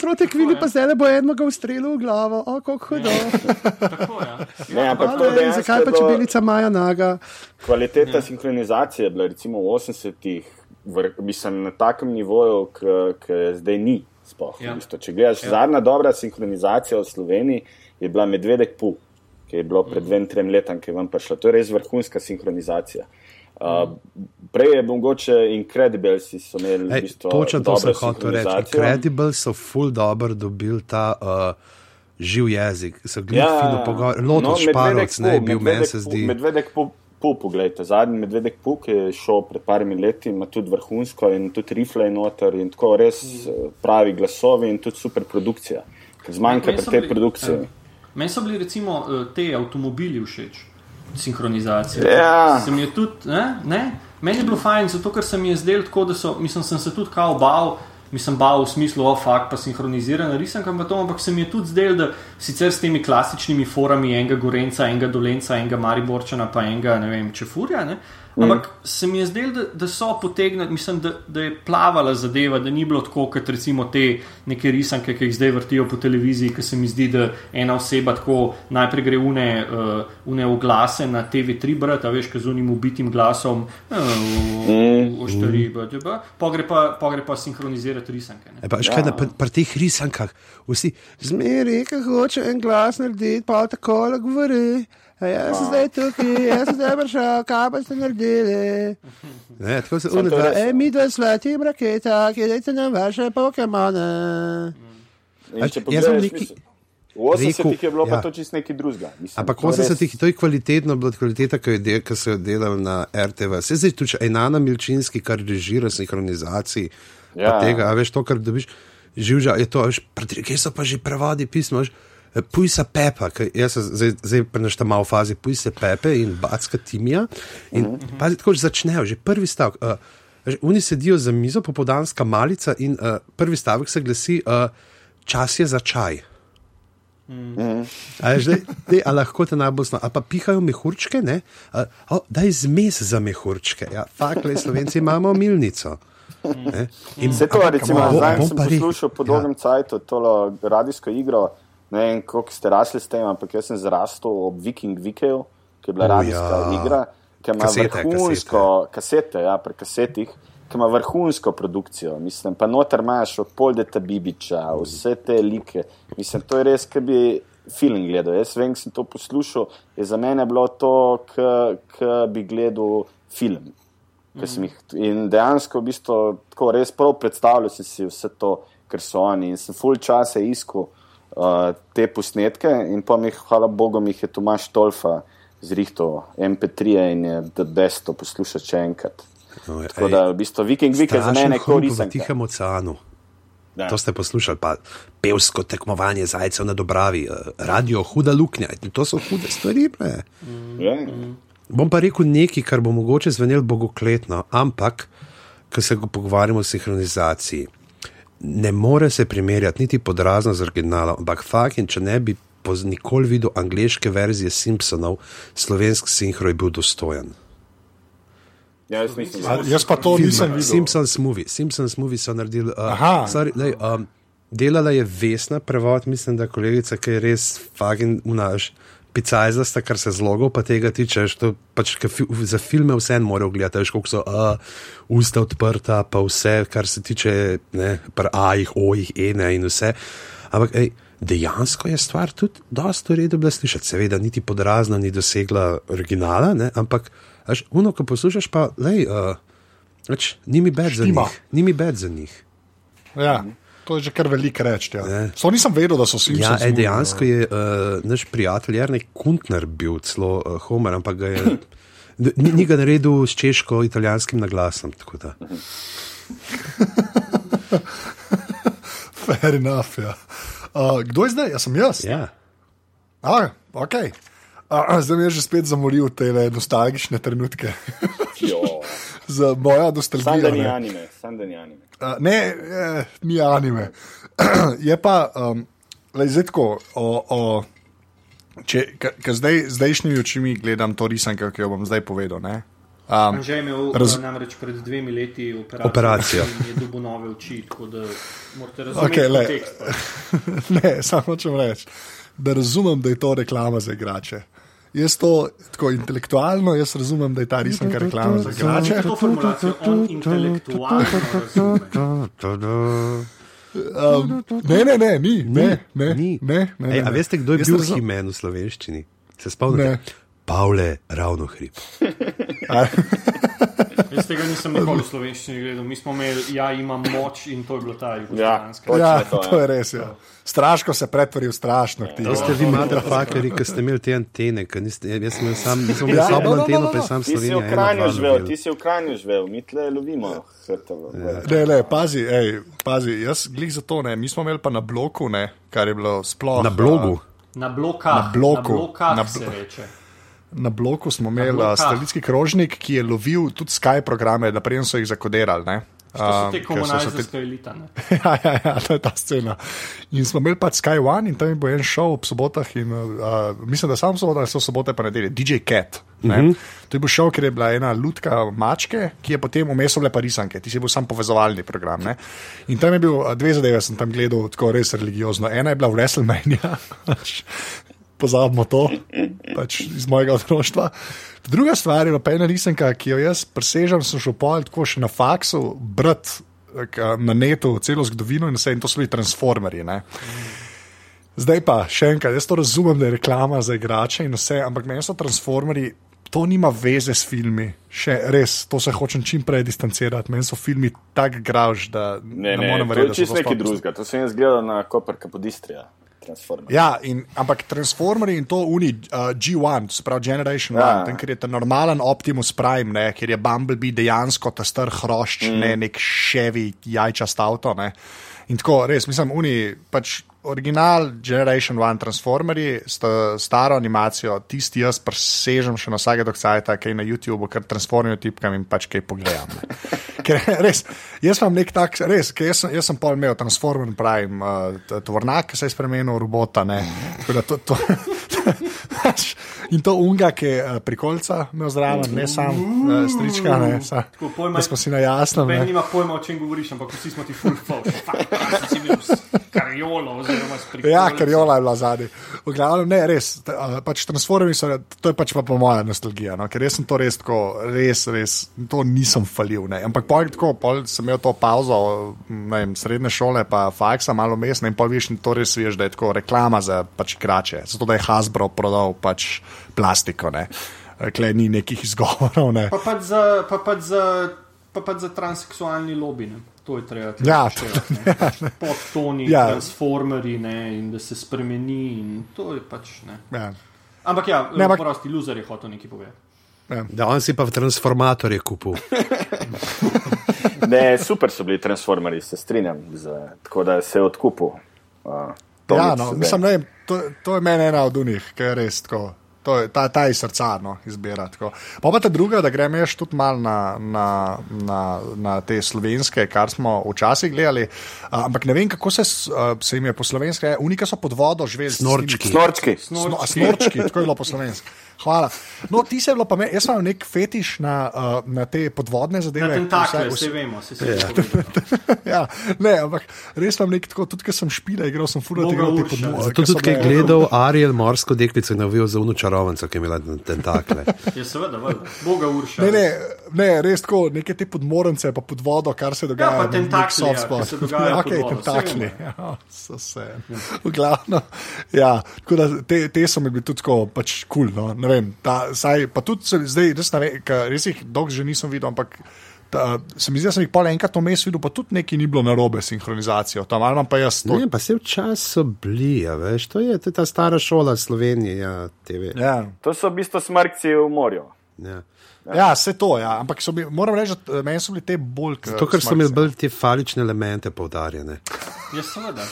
Trote kvili, pa zdaj bo eno ga ustrelil v glavo, o, kako hudo. Ne, ampak to je. Zakaj pa če bilica Maja Naga? Kvaliteta sinhronizacije je bila recimo v 80-ih, mislim, na takem nivoju, ki zdaj ni. Spoh, ja. Če gledaš, ja. zadnja dobra sinhronizacija v Sloveniji je bila Medvedek Pu, ki je bilo pred dvem, trem letom, ki je vam prišla. To je res vrhunska sinhronizacija. Uh, prej je mogoče Incredible, si so imeli Ej, v bistvu. Točno to sem hotel reči. Incredible so full dobro dobili ta uh, živ jezik, so gledali ja, fino pogovor. Lotus no, Šparovc ne je bil, meni se zdi. Medvedek pu, pu, pogledajte, zadnji Medvedek Puk je šel pred parimi leti, ima tudi vrhunsko in tudi rifle in noter in tako res mm. pravi glasovi in tudi super produkcija. Zmanjka pri tej produkciji. Ja. Meni so bili recimo uh, te avtomobili všeč, sinhronizacija. Ja. Se mi je tudi, ne, ne? Meni je bilo fajn, zato ker se mi je zdelo tako, da so, mislim, sem se tudi kao bal. Mislim, bal v smislu, o, fakt pa sinhronizirana risanka, ampak, to, ampak se mi je tudi zdelo, da sicer s temi klasičnimi forami enega Gorenca, enega Dolenca, enega Mariborčana, pa enega, ne vem, Čefurja, ne, ampak mm. se mi je zdelo, da, da so potegnili, mislim, da, da je plavala zadeva, da ni bilo tako, kot recimo te neke risanke, ki jih zdaj vrtijo po televiziji, ki se mi zdi, da ena oseba tako najprej gre une, uh, une oglase na TV3 brati, a veš, kaj z unim ubitim glasom, oštari, uh, pogre pa, pa sinhronizirati risanke. E pa, škaj, ja. Pri pa teh risankah vsi zmeri, ki hoče en glas narediti, pa tako govori. Jaz sem zdaj tukaj, jaz sem zdaj prišel, kaj pa ste naredili. Ne, tako se unutra, ej, mi dva svetim raketa, ki dajte nam vaše pokemone. Jaz sem neki. V 80-ih je bilo ja. pa to čist nekaj drugega. Ampak v 80-ih to je kvalitetno, bilo kvaliteta, ki, del, ki so jo delali na RTV. Se zdaj tu če Enana Milčinski, kar režira sinhronizaciji, ja. tega, a veš to, kar dobiš, živža, je to, veš, kje so pa že prevodi pismo, veš, Puj se pepa, jaz sem zdaj, zdaj prenašal malo v fazi, puj se pepe in backa timija. In uh -huh. pazi, tako že začnejo, že prvi stavek. Uh, oni sedijo za mizo, popodanska malica in uh, prvi stavek se glasi: uh, čas je za čaj. Mm. Ali lahko te najbolj znajo, ali pa pihajo mehurčke, ne? Uh, oh, daj zmes za mehurčke. Ja, Fakle, slovenci imamo milnico. Vse to, recimo, zdaj sem poslušal po dolgem ja. cajtu, to radijsko igro. Ne vem, koliko ste rasli s tem, ampak jaz sem zrastel ob Viking Vikeju, ki je bila radijska ja. igra, ki ima kasete, vrhunsko, kasete, kasete ja, pri kasetih, ki ima vrhunsko produkcijo. Mislim, pa noter imaš od Poldeta Bibiča, vse te like. Mislim, to je res, ki bi film gledal. Jaz vem, sem to poslušal, je za mene bilo to, ki bi gledal film. Jih, in dejansko, v bistvu, tako res prav predstavljal si vse to, kar so oni. In sem full časa iskal uh, te posnetke in pa mi, hvala Bogu, jih je Tomaš Tolfa zrihto MP3 in je desto poslušati še enkrat. No, Tako ej, da, v bistvu, Viking Weekend za mene je koristen. V Tihem oceanu. Da. To ste poslušali, pa pevsko tekmovanje zajcev na Dobravi, eh, radio, huda luknja. To so hude stvari. Mm. Yeah. Bom pa rekel nekaj, kar bo mogoče zvenelo bogokletno, ampak, ko se pogovarjamo o sinhronizaciji ne more se primerjati niti podrazno z originalom, ampak fakt, če ne bi nikoli videl angliške verzije Simpsonov, slovenski sinhro je bil dostojen. Ja, jaz, A, jaz pa to nisem videl. Simpsons movie, Simpsons movie so naredili. Uh, sorry, lej, um, delala je vesna prevod, mislim, da kolegica, ki je res fagin unaš. Picajzasta, kar se zlogo pa tega tiče, to pač fi, za filme vse en morajo gledati, veš, koliko so uh, usta odprta, pa vse, kar se tiče, ne, ajih, ojih, ene in vse. Ampak, ej, dejansko je stvar tudi dosta v redu bila slišati, seveda, niti podrazna ni dosegla originala, ne, ampak, veš, uno, ko poslušaš, pa, lej, uh, več, ni mi bed za njih. Ni mi bed za njih. Ja. To je že kar veliko reči. Ja. So nisem vedel, da so ljudje. Ja, dejansko je uh, naš prijatelj Jarnek Kuntner bil celo uh, Homer, ampak ga je, ni, ni ga naredil s češko-italijanskim naglasom. Fair enough. Ja. Uh, kdo je zdaj? Jaz sem jaz. Ja. Ah, okay. uh, zdaj mi je že spet zamoril te nostalgične trenutke. Za moja nostalgija. Sam da ni anime. Sam da ni anime. Uh, ne, eh, ni anime. je pa, um, zdaj tako, če zdaj, zdajšnjimi očmi gledam to risanko, ki jo bom zdaj povedal. Ne? Um, že je imel raz... namreč pred dvemi leti operacijo. operacijo. Je dobil nove oči, tako da morate razumeti. Okay, le, ne, samo če rečem, da razumem, da je to reklama za igrače. Jaz to tako intelektualno, jaz razumem, da je ta risanka reklama za igrače. To formulacijo on intelektualno. Um, ne, ne, ne, ni, ne, ne, ni. ne, ne, ne, Ej, A veste, kdo je bil Himen v slovenščini? Se spomnite? Pavle, ravno hrib. Jaz tega nisem nikoli v slovenščini gledal. Mi smo imeli, ja, imam moč in to je bilo ta jugoslovanska. Ja, ja, to, to je res. Ja. Straško se pretvoril strašno. To ste vi, motherfuckeri, ki ste imeli te antene. Niste, jaz sem imel sam, nisem imel ja, samo no, no, anteno, no, no, pa sam Slovenija. Ti si v Kranju živel, ti si v Kranju živel, mi tle lovimo. Ja. Ne, ne, pazi, ej, pazi, jaz glih za to ne. Mi smo imeli pa na bloku, ne, kar je bilo sploh. Na blogu. Na blokah, Na bloku, na blokah na blo- se reče. Na bloku smo imeli satelitski krožnik, ki je lovil tudi Sky programe, naprej so jih zakodirali. Ne? Um, te se te- elite. ne. ja, ja, ja, to je ta scena. In smo imeli pač Sky One in tam je bil en šov ob sobotah. In, uh, mislim, da sam sobotah so sobote pa nedelje, DJ Cat. Uh -huh. To je bil šov, ker je bila ena lutka mačke, ki je potem vmes bile pa risanke, ti si bil sam povezovalni program. Ne? In tam je bil dve zadeve, sem tam gledal tako res religiozno. Ena je bila v WrestleMania. Pozabimo to, pač iz mojega otroštva. Druga stvar je pa ena risanka, ki jo jaz presežem, sem šel pol tako še na faksu, brat na netu, celo zgodovino in vse, in to so bili transformerji. Ne? Zdaj pa še enkrat, jaz to razumem, da je reklama za igrače in vse, ampak meni so transformerji. To nima veze s filmi, še res, to se hočem čim prej distancirati. Meni so filmi tako gravž, da Ne, ne ne, morem to verjeti. je da so čisto nekaj sploh- drugega. To sem jaz gledal na Koperka pod Istrija. Transformer. Ja, in, ampak Transformers in to uni, uh, G1, se pravi Generation Ja. 1, tam, ker je ta normalen Optimus Prime, ne, ker je Bumblebee dejansko ta star hrošč, mm. ne nek ševi jajčast avto. Ne. In tako, res, mislim, uni, pač original Generation 1 Transformerji, sta staro animacijo, tisti jaz presežem še na vsake dokcajta, kaj na YouTubu, ker transformijo tipkam in pač kaj pogledam. ne. Ker res, jaz imam nek tak, res, jaz sem, jaz sem pol imel Transformer Prime, uh, tovornjak, ki se je spremenil v robota. To, to, in to unga, ki je uh, prikolca imel zraven, ne sam uh, strička, ne, sa, Tako, pojma- da smo si na jasnem. Ne. nima pojma, o čem govoriš, ampak vsi smo ti full flash. Kariolo oziroma s prikolcem. Ja, ker jola je bila zadnji. V glavnem, ne, res, pač transformi so, to je pač pa po moja nostalgija, no? ker jaz sem to res tako, res, res, to nisem falil. Ne? Ampak pol, tako, pol sem imel to pauzo, ne vem, srednje šole, pa faksa, malo mestne in pol viš, in to res veš, da je tako reklama za pač igrače, zato da je Hasbro prodal pač plastiko, ne. Kle ni nekih izgovorov. Ne. Pa pač za, pa pač za, pa pač za transseksualni lobby. Ne? To je treba tudi Ja, upoštevati, ne. Pač Podtoni, Ja. ja. transformeri ne, in da se spremeni. in To je pač ne. Ja. Ampak ja, Ne, ampak- prosti loser je hotel nekaj povedati. Da, on si pa v transformatorje kupil. Ne, super so bili transformerji, se strinjam. Z, tako da se je odkupil. Uh, Ja, no, mislim, ne, vem, to, to je meni ena od unih, ki je res tako. To je ta, ta iz srca, no, izbira. tako. Pa pa ta druga, da gremo še tudi malo na, na, na, na te slovenske, kar smo včasih gledali. A, ampak ne vem, kako se, se jim je po slovenski, unika so pod vodo živeli. Snorčki. tistimi- Snorčki. Sno, a, snorčki, tako je bilo po slovenski. Hvala. No, ti se je bilo pa me, jaz imam nek fetiš na, uh, na te podvodne zadeve. Na tentakle, vse- vse vemo, se vse vemo. Ja, ne, ampak res imam nek tako, tudi ko sem špila, igral sem fura Boga tega te podvodne. Zato tudi, je gledal Ariel, morsko deklico in navil za uno čarovnico, ki je imela tentakle. Je seveda, valjda. Boga urša. Ne, ne, ne, res tako, neke te podmornice, pa pod vodo, kar se dogaja. pa tentakli, soft ja, spot. ki se dogajajo pod okay, vodo, saj tentakli. vemo. Ja, so se. V glavnem, ja, tako da te, te so mi bili tudi tako, pač kul, cool, no, ne vem, ta, saj, pa tudi se- zdaj, res ne vem, res jih dolgo že nisem videl, ampak ta, se mi zdi, da sem jih pol enkrat vmes videl, pa tudi nekaj ni bilo narobe s sinhronizacijo, tam ali imam pa jaz to. Ne, pa se včasih so bili, a veš, to je, to je ta stara šola Slovenije, ja, TV. Ja. To so v bistvu smrkci v morju. Ja. Ja, vse to, ja. ampak so mi, moram reči, da meni so bili te bolj kot. To, ker so imeli bolj te falične elemente poudarjene. Je seveda.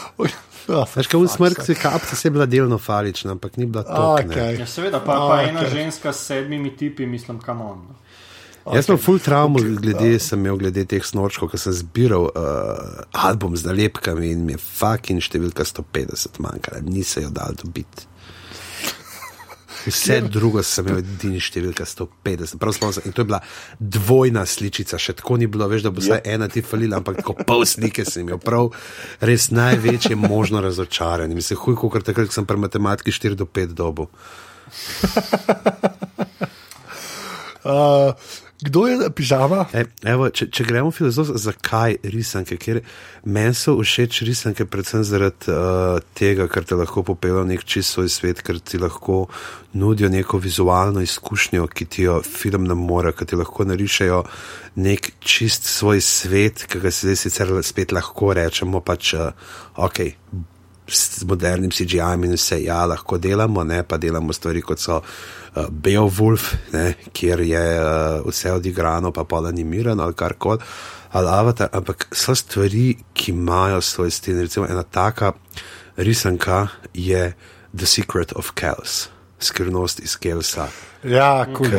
Veš, kaj v smrkci kapci se je bila delno falična, ampak ni bila to. Okay. Ja, seveda, pa, pa Okej. ena ženska s sedmimi tipi, mislim, kam on. No. Jaz sem full traumo, glede, sem imel glede teh snorčkov, ker sem zbiral uh, album z nalepkami in mi je fucking številka 150 manjkala, nisem jo dal dobiti. Vse drugo sem imel edini številka 150. Prav spomnim se, in to je bila dvojna sličica, še tako ni bilo, veš, da bo vsaj ena ti falila, ampak tako pol slike sem imel. Prav res največje možno razočaranje. Mislim, huj, kot takrat, ko sem pri matematiki 4 do 5 dobu. Uh, kdo je pižama? E, evo, če, če gremo filozofsko, zakaj risanke? Ker meni so všeč risanke predvsem zaradi uh, tega, ker te lahko popeljejo v nek čist svoj svet, ker ti lahko nudijo neko vizualno izkušnjo, ki ti jo film ne more, ker ti lahko narišajo nek čist svoj svet, ki ga se zdaj sicer spet lahko rečemo, pač uh, ok. S modernim CGI-jem in vse, ja, lahko delamo, ne pa delamo stvari kot so uh, Beowulf, ne, kjer je uh, vse odigrano, pa pol animirano ali karkoli, ali avatar, ampak so stvari, ki imajo svoj stil. Recimo ena taka risanka je The Secret of Kells, skrivnost iz Kelsa. Ja, cool. K,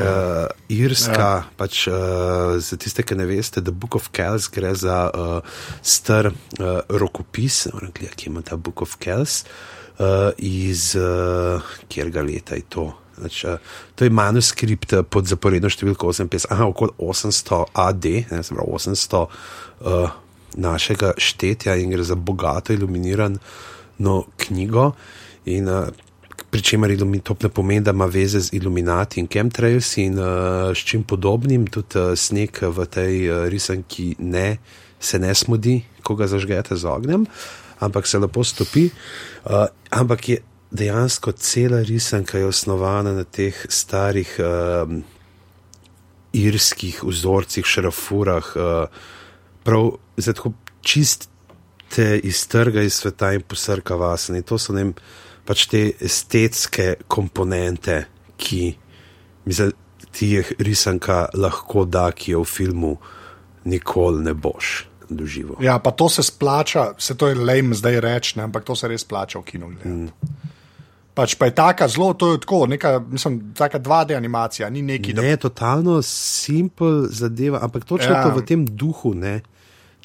Irska, ja. pač uh, za tiste, ki ne veste, The Book of Kells gre za uh, star uh, rokopis, gledaj, ki ima ta Book of Kells, uh, iz uh, kjerga leta je to. Znači, uh, to je manuskript pod zaporedno številko 58, aha, okoli 800 AD, ne, se pravi 800 uh, našega štetja in gre za bogato iluminirano knjigo. In, uh, Pričemer to ne pomeni, da ima veze z iluminati in chemtrails in uh, s čim podobnim, tudi uh, sneg v tej uh, risanki ne, se ne smodi, ko ga zažgete z ognjem, ampak se lepo stopi. Uh, ampak je dejansko cela risanka osnovana na teh starih uh, irskih vzorcih, šrafurah, uh, prav zato čiste iz trga, iz sveta in posrka vas. In to so ne pač te estetske komponente, ki mislim, ti jih risanka lahko da, ki jo v filmu nikoli ne boš doživel. Ja, pa to se splača, se to je lame zdaj reči, ampak to se res splača v kinu. Mm. Pač pa je taka zelo, to je tako, neka, mislim, taka 2D animacija, ni neki. Ne, da... totalno simpel zadeva, ampak točno ja. to v tem duhu, ne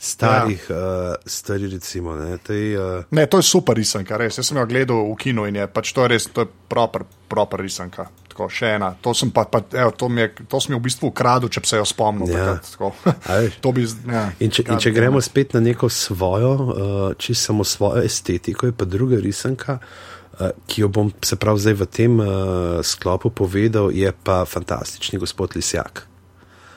starih, ja. uh, stari, recimo. Ne, tej, uh... ne, to je super risanka, res. Jaz sem jo gledal v kinu in je pač to je res, to je proper, proper risanka. Tako, še ena. To sem, pa, pa, evo, to, mi je, to sem v bistvu ukradel, če bi se jo spomnil. Ja. bi, ja, in če, in če gremo spet na neko svojo, uh, čisto samo svojo estetiko, je pa druga risanka. Uh, ki jo bom se prav zdaj v tem uh, sklopu povedal, je pa fantastični gospod Lisjak.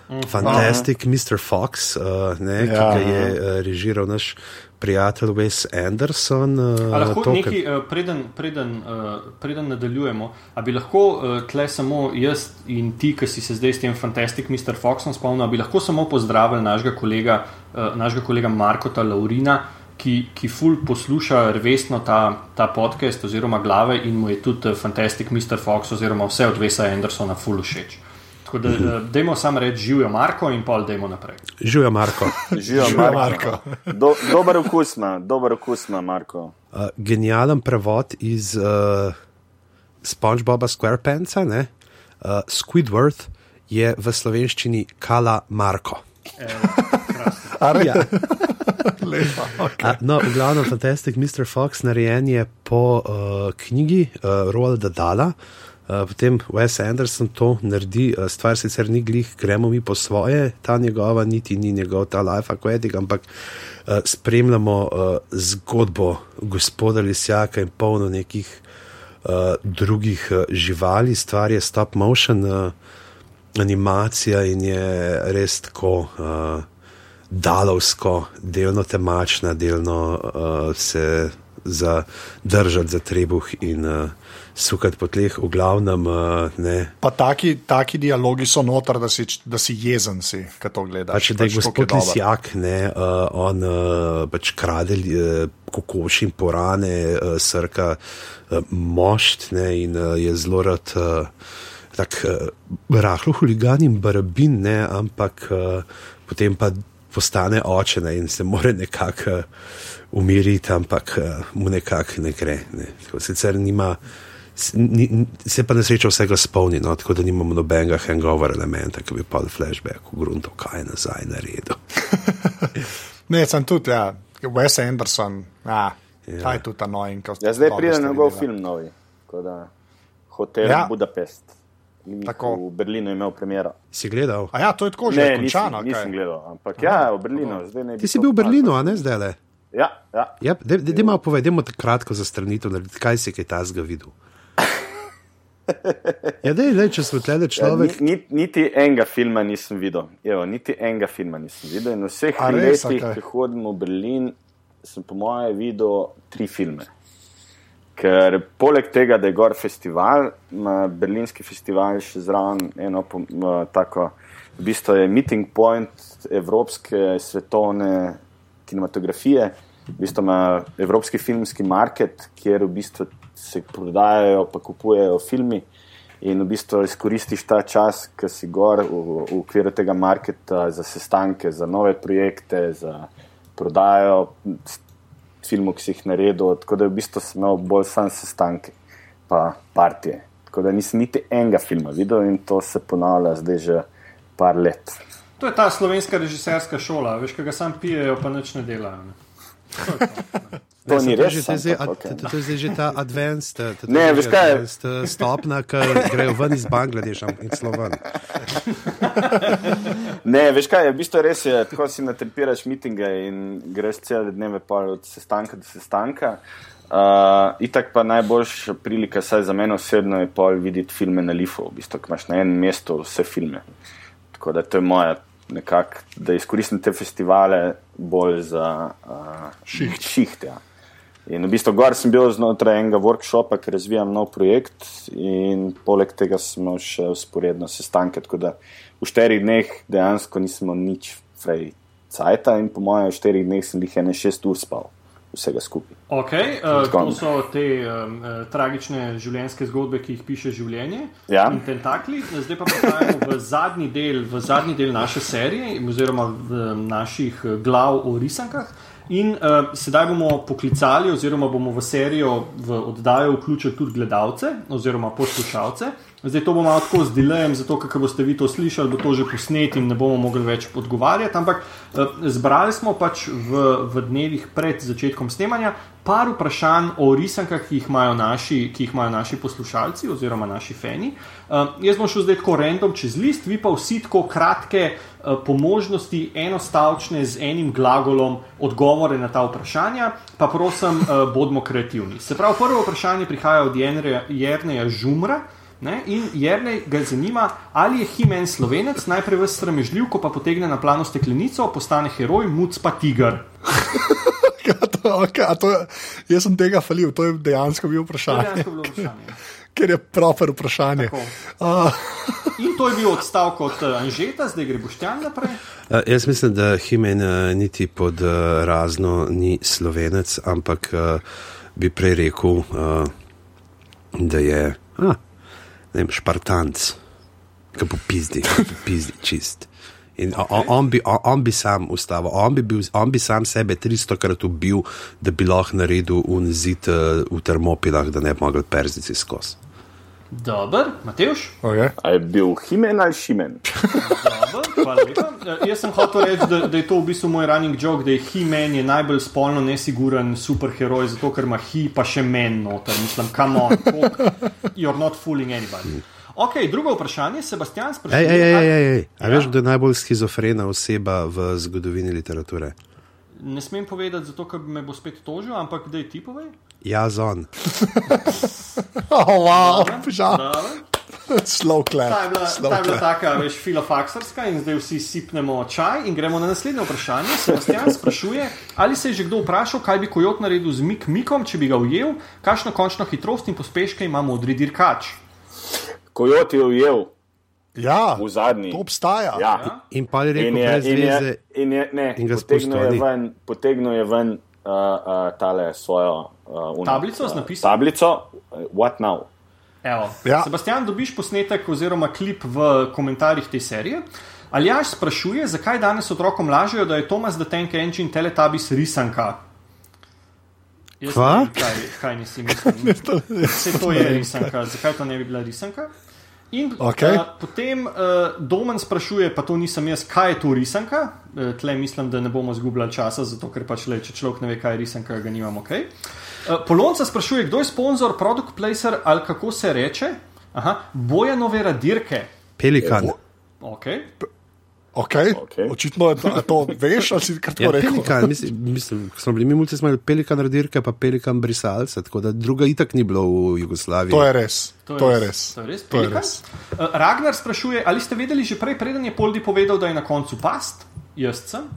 Fantastic Aha. Mr. Fox, uh, ne, ja, ki ga je uh, režiral naš prijatelj Wes Anderson. Uh, lahko to, nekaj, uh, preden, preden, uh, preden nadaljujemo, ali bi lahko uh, tle samo jaz in ti, ki si se zdaj s tem Fantastic Mr. Foxom spomnil, ali bi lahko samo pozdravili našega kolega, uh, našega kolega Markota Laurina. Ki, ki ful posluša resno ta, ta podcast, oziroma glave, in mu je tudi Fantastic Mr. Fox, oziroma vse od Vesa Andersona, ful všeč. Tako da, -hmm. dajmo samo reči, živijo Marko in pol, dajmo naprej. Živijo Marko. živijo Marko. Do, dober okus ima, dober okus ima Marko. Uh, genijalen prevod iz uh, SpongeBoba SquarePants, uh, Squidward je v slovenščini Kala Marko. E, ja. Lepa, okay. uh, no, v glavnem, fantastic Mr. Fox narejen je po uh, knjigi uh, Roalda Dala. Eh, potem Wes Anderson to naredi, uh, stvar sicer ni glih, gremo mi po svoje, ta njegova, niti ni njegov ta life aquatic, ampak uh, spremljamo zgodbo gospoda Lisjaka in polno nekih drugih živali, stvar je stop motion animacija in je res tako. Uh, Dalovsko, delno temačna, delno uh, se zadržati za trebuh in uh, sukati po tleh, v glavnem. Uh, pa taki, taki dialogi so noter, da si, da si jezen, si, kaj to gledaš. Pač, da je pač gospod Lisjak, ne, uh, on uh, pač krade uh, kokoši in porane, uh, srka uh, mošt ne, in uh, je zelo rad. Uh, Tako uh, rahlo huligan in barabin, ne, ampak uh, potem pa postane oče ne, in se more nekako uh, umiriti, ampak uh, mu nekako ne gre. Ne. Sicer nima, ni, se pa nesreča vsega spomni, no, tako da nimamo nobenega hangover elementa, ki bi pa flashback v gruntu, kaj je nazaj na redu. ne, sem tudi, ja, Wes Anderson, ja, ja. kaj je tudi ta novi. Ja, zdaj pride na njegov film novi, Hotel ja. Budapest. V Berlinu je imel premjero. Si gledal? A ja, to je tako že ne, končano. Nisem, nisem gledal, ampak Aha, ja, v Berlinu. Ti si bil v Berlinu, a ne zdaj le? Ja, ja. ja Dejmo povedati kratko za stranitev, kaj si kaj tazga videl. Ja, dej, dej, če smo tle človek. Ja, niti, niti enega filma nisem videl. Evo, niti enega filma nisem videl. In vseh letih, ki hodim v Berlin, sem po moje videl tri filme. Ker poleg tega, da je gor festival, ima berlinski festival še zraven eno tako, v bistvu je meeting point evropske svetovne kinematografije, v bistvu ima evropski filmski market, kjer v bistvu se prodajajo, pa kupujejo filmi. In v bistvu izkoristiš ta čas, ki si gor v, v okviru tega marketa za sestanke, za nove projekte, za prodajo filmov, ki si jih naredil. Tako da v bistvu sem imel bolj sam sestanke. pa partije. Tako da nisem niti enega filma videl in to se ponavlja zdaj že par let. To je ta slovenska režiserska šola, veš, kaj ga sam pijejo, pa nič ne delajo. Ne? To ne. Ni res. To je to- to je zdaj že ta advanced, eh, to- to Ne, je veš kaj? advanced, eh, stopna, ki grejo ven iz Bangladeša in celo ven. Ne, veš kaj, v bistvu res je, tako si natrpiraš mitinge in greš cele dneve od sestanka do sestanka. Uh, itak pa najboljša prilika, saj za mene osebno je pol videti filme na Lifu, v bistvu, imaš na enem mestu vse filme. Tako da to je moja nekako, da izkoristim te festivale bolj za uh, Šiht. šiht ja. In v bistvu gor sem bil znotraj enega workshopa, ker razvijam nov projekt in poleg tega smo še usporedno sestanke, tako da v štirih dneh dejansko nismo nič frej cajta in po mojem v štirih dneh sem jih ene šest ur spal, vsega skupaj. Okay, uh, to so te um, tragične življenjske zgodbe, ki jih piše življenje. Ja. In tentakli. Zdaj pa prehajamo v zadnji del, v zadnji del naše serije, oziroma v naših glav o risankah. In uh, sedaj bomo poklicali, oziroma bomo v serijo, v oddajo vključili tudi gledalce oziroma poslušalce. Zdaj to bomo tako z delajem, zato ker boste vi to slišali, bo to že posnet in ne bomo mogli več odgovarjati. Ampak uh, zbrali smo pač v, v dnevih pred začetkom snemanja par vprašanj o risankah, ki jih imajo naši, ki jih imajo naši poslušalci oziroma naši fani. Uh, jaz bom šel zdaj tako random čez list, vi pa vsi tako kratke, po možnosti enostavčne z enim glagolom odgovore na ta vprašanja, pa prosim, uh, bodimo kreativni. Se pravi, prvo vprašanje prihaja od Jerneja Žumra. Ne? In Jrnej ga zanima, ali je Himen slovenec, najprej v sramežljiv, ko pa potegne na plano steklenico, postane heroj, muc pa tiger. To, to, jaz sem tega falil, to je dejansko bil To je vprašanje, dejansko bilo vprašanje. Ker je proper vprašanje. Uh, In to je bil odstavek od eh, Anžeta, zdaj gre Boštjan naprej. Uh, jaz mislim, da Himen uh, niti pod uh, razno ni slovenec, ampak uh, bi prej rekel, uh, da je ah, ne vem, špartanc, ki po pizdi, pizdi čist. In okay. on, on, bi, on, on bi sam ustavil, on bi, bil, on bi sam sebe 300 krat ubil, da bi lahko naredil unzid uh, v termopilah, da ne bi mogel perzici skozi. Dober, Mateoš. okay. A je bil Himen ali Šimen? Dober, hvala lepa. Eh, Jaz sem hotel reči, da, da je to v bistvu moj running joke, da je He-Man je najbolj spolno nesiguren superheroj, zato ker ima He pa še men noter. Mislim, come on, folk, you're not fooling anybody. Ok, drugo vprašanje, Sebastian sprašuje. Ej, ej, ej, ej, ej. A Ja? veš, kdo je najbolj schizofrena oseba v zgodovini literature? Ne smem povedati, zato ker me bo spet tožil, ampak da je ti povej. Oh, wow, Dobro, žal, dobro. slow clap. Ta je bila, slow ta je bila taka, veš, filofaksarska in zdaj vsi sipnemo čaj in gremo na naslednje vprašanje. Sebastian sprašuje, ali se je že kdo vprašal, kaj bi kojot naredil z Mik Mikom, če bi ga ujel, kakšno končno hitrost in pospeške ima modri dirkač. Kojot je ujel Ja, v zadnji. to obstaja. Ja. Ja? In pa je rekel, In je, brez in je, in je, ne, in ga potegnil spustil, je ali? ven, potegnil je ven uh, uh, tale svojo uh, uno, Tablico z napisom? Tablico, what now? Evo. Ja. Sebastian, dobiš posnetek oziroma klip v komentarjih te serije. Aljaš sprašuje, zakaj danes otrokom lažejo, da je Thomas the Tank Engine Teletubbies risanka. Jaz Kva? ne vem, Kaj, kaj nisi mislil? Vse to je risanka, zakaj to ne bi bila risanka? In Okej. uh, potem uh, Domen sprašuje, pa to nisem jaz, kaj je to risanka. Uh, tle mislim, da ne bomo zgubljali časa, zato ker pač le, če človek ne ve, kaj je risanka, ga nimamo ok. Uh, Polonca sprašuje, kdo je sponzor, product placer ali kako se reče. Aha, Bojanove radirke. Pelikan. Okay. Okay. Okej. Očitno je to, to veš, ali si kar tako Ja, rekel. pelikan, mislim, mislim, smo bili mi mulci, smo imeli pelikan radirke, pa pelikan brisalce, tako da druga itak ni bilo v Jugoslaviji. To je res. To je res. To je res. To je Pelikan. res. Uh, Ragnar sprašuje, ali ste vedeli že prej, preden je Poldi povedal, da je na koncu past? Jaz sem.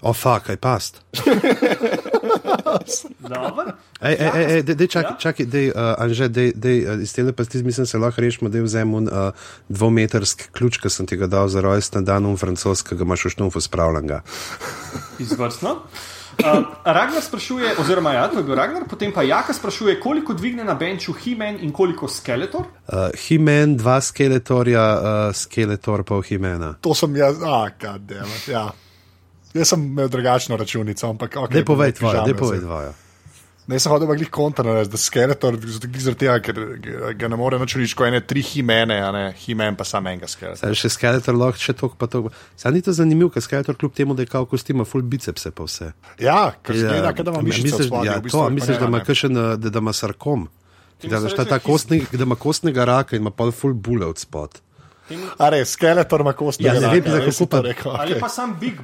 O, fuck, kaj past. Ej, ej, ej, ej, dej, čakaj, Ja? čakaj, dej, uh, Anže, dej, dej, uh, iz tele pasti, mislim, se lahko rešimo, da vzamem un uh, dvometrski ključ, ki sem ti ga dal za rojsten dan, un francoskega, imaš v šnufu spravljenega. Izvrstno. Uh, Ragnar sprašuje, oziroma ja, to je bil Ragnar, potem pa Jaka sprašuje, koliko dvigne na benču He-Man in koliko Skeletor. Uh, Himen, dva skeletorja, uh, skeletor pa Himena. To sem jaz, a, goddammit, ja. Jaz sem imel drugačno računico, ampak okay, Dej povej tvoje, dej povej tvoje. Ne, sem hodil glih kontra da skeletor, zaradi tega, ker ga ne more več reči, ko ene tri himene, a ne himen pa sam enega skeletor. Zdaj še skeletor lahko še tok pa tok. Saj ni to zanimivo, ker skeletor kljub temu, da je kao kostima, full bicepse pa vse. Ja, ker zgleda, da ima mišice misliš, spodaj, ja, v bistvu, to, misliš, ne, da ima ne. kakšen, da, da ima sarkom. Da, reče ta his- kostni, da ima kostnega raka in ima pa full bule od spod. A res, skeletor ima kosti. Ja, ne vem, kako pa- Ali pa sam Big?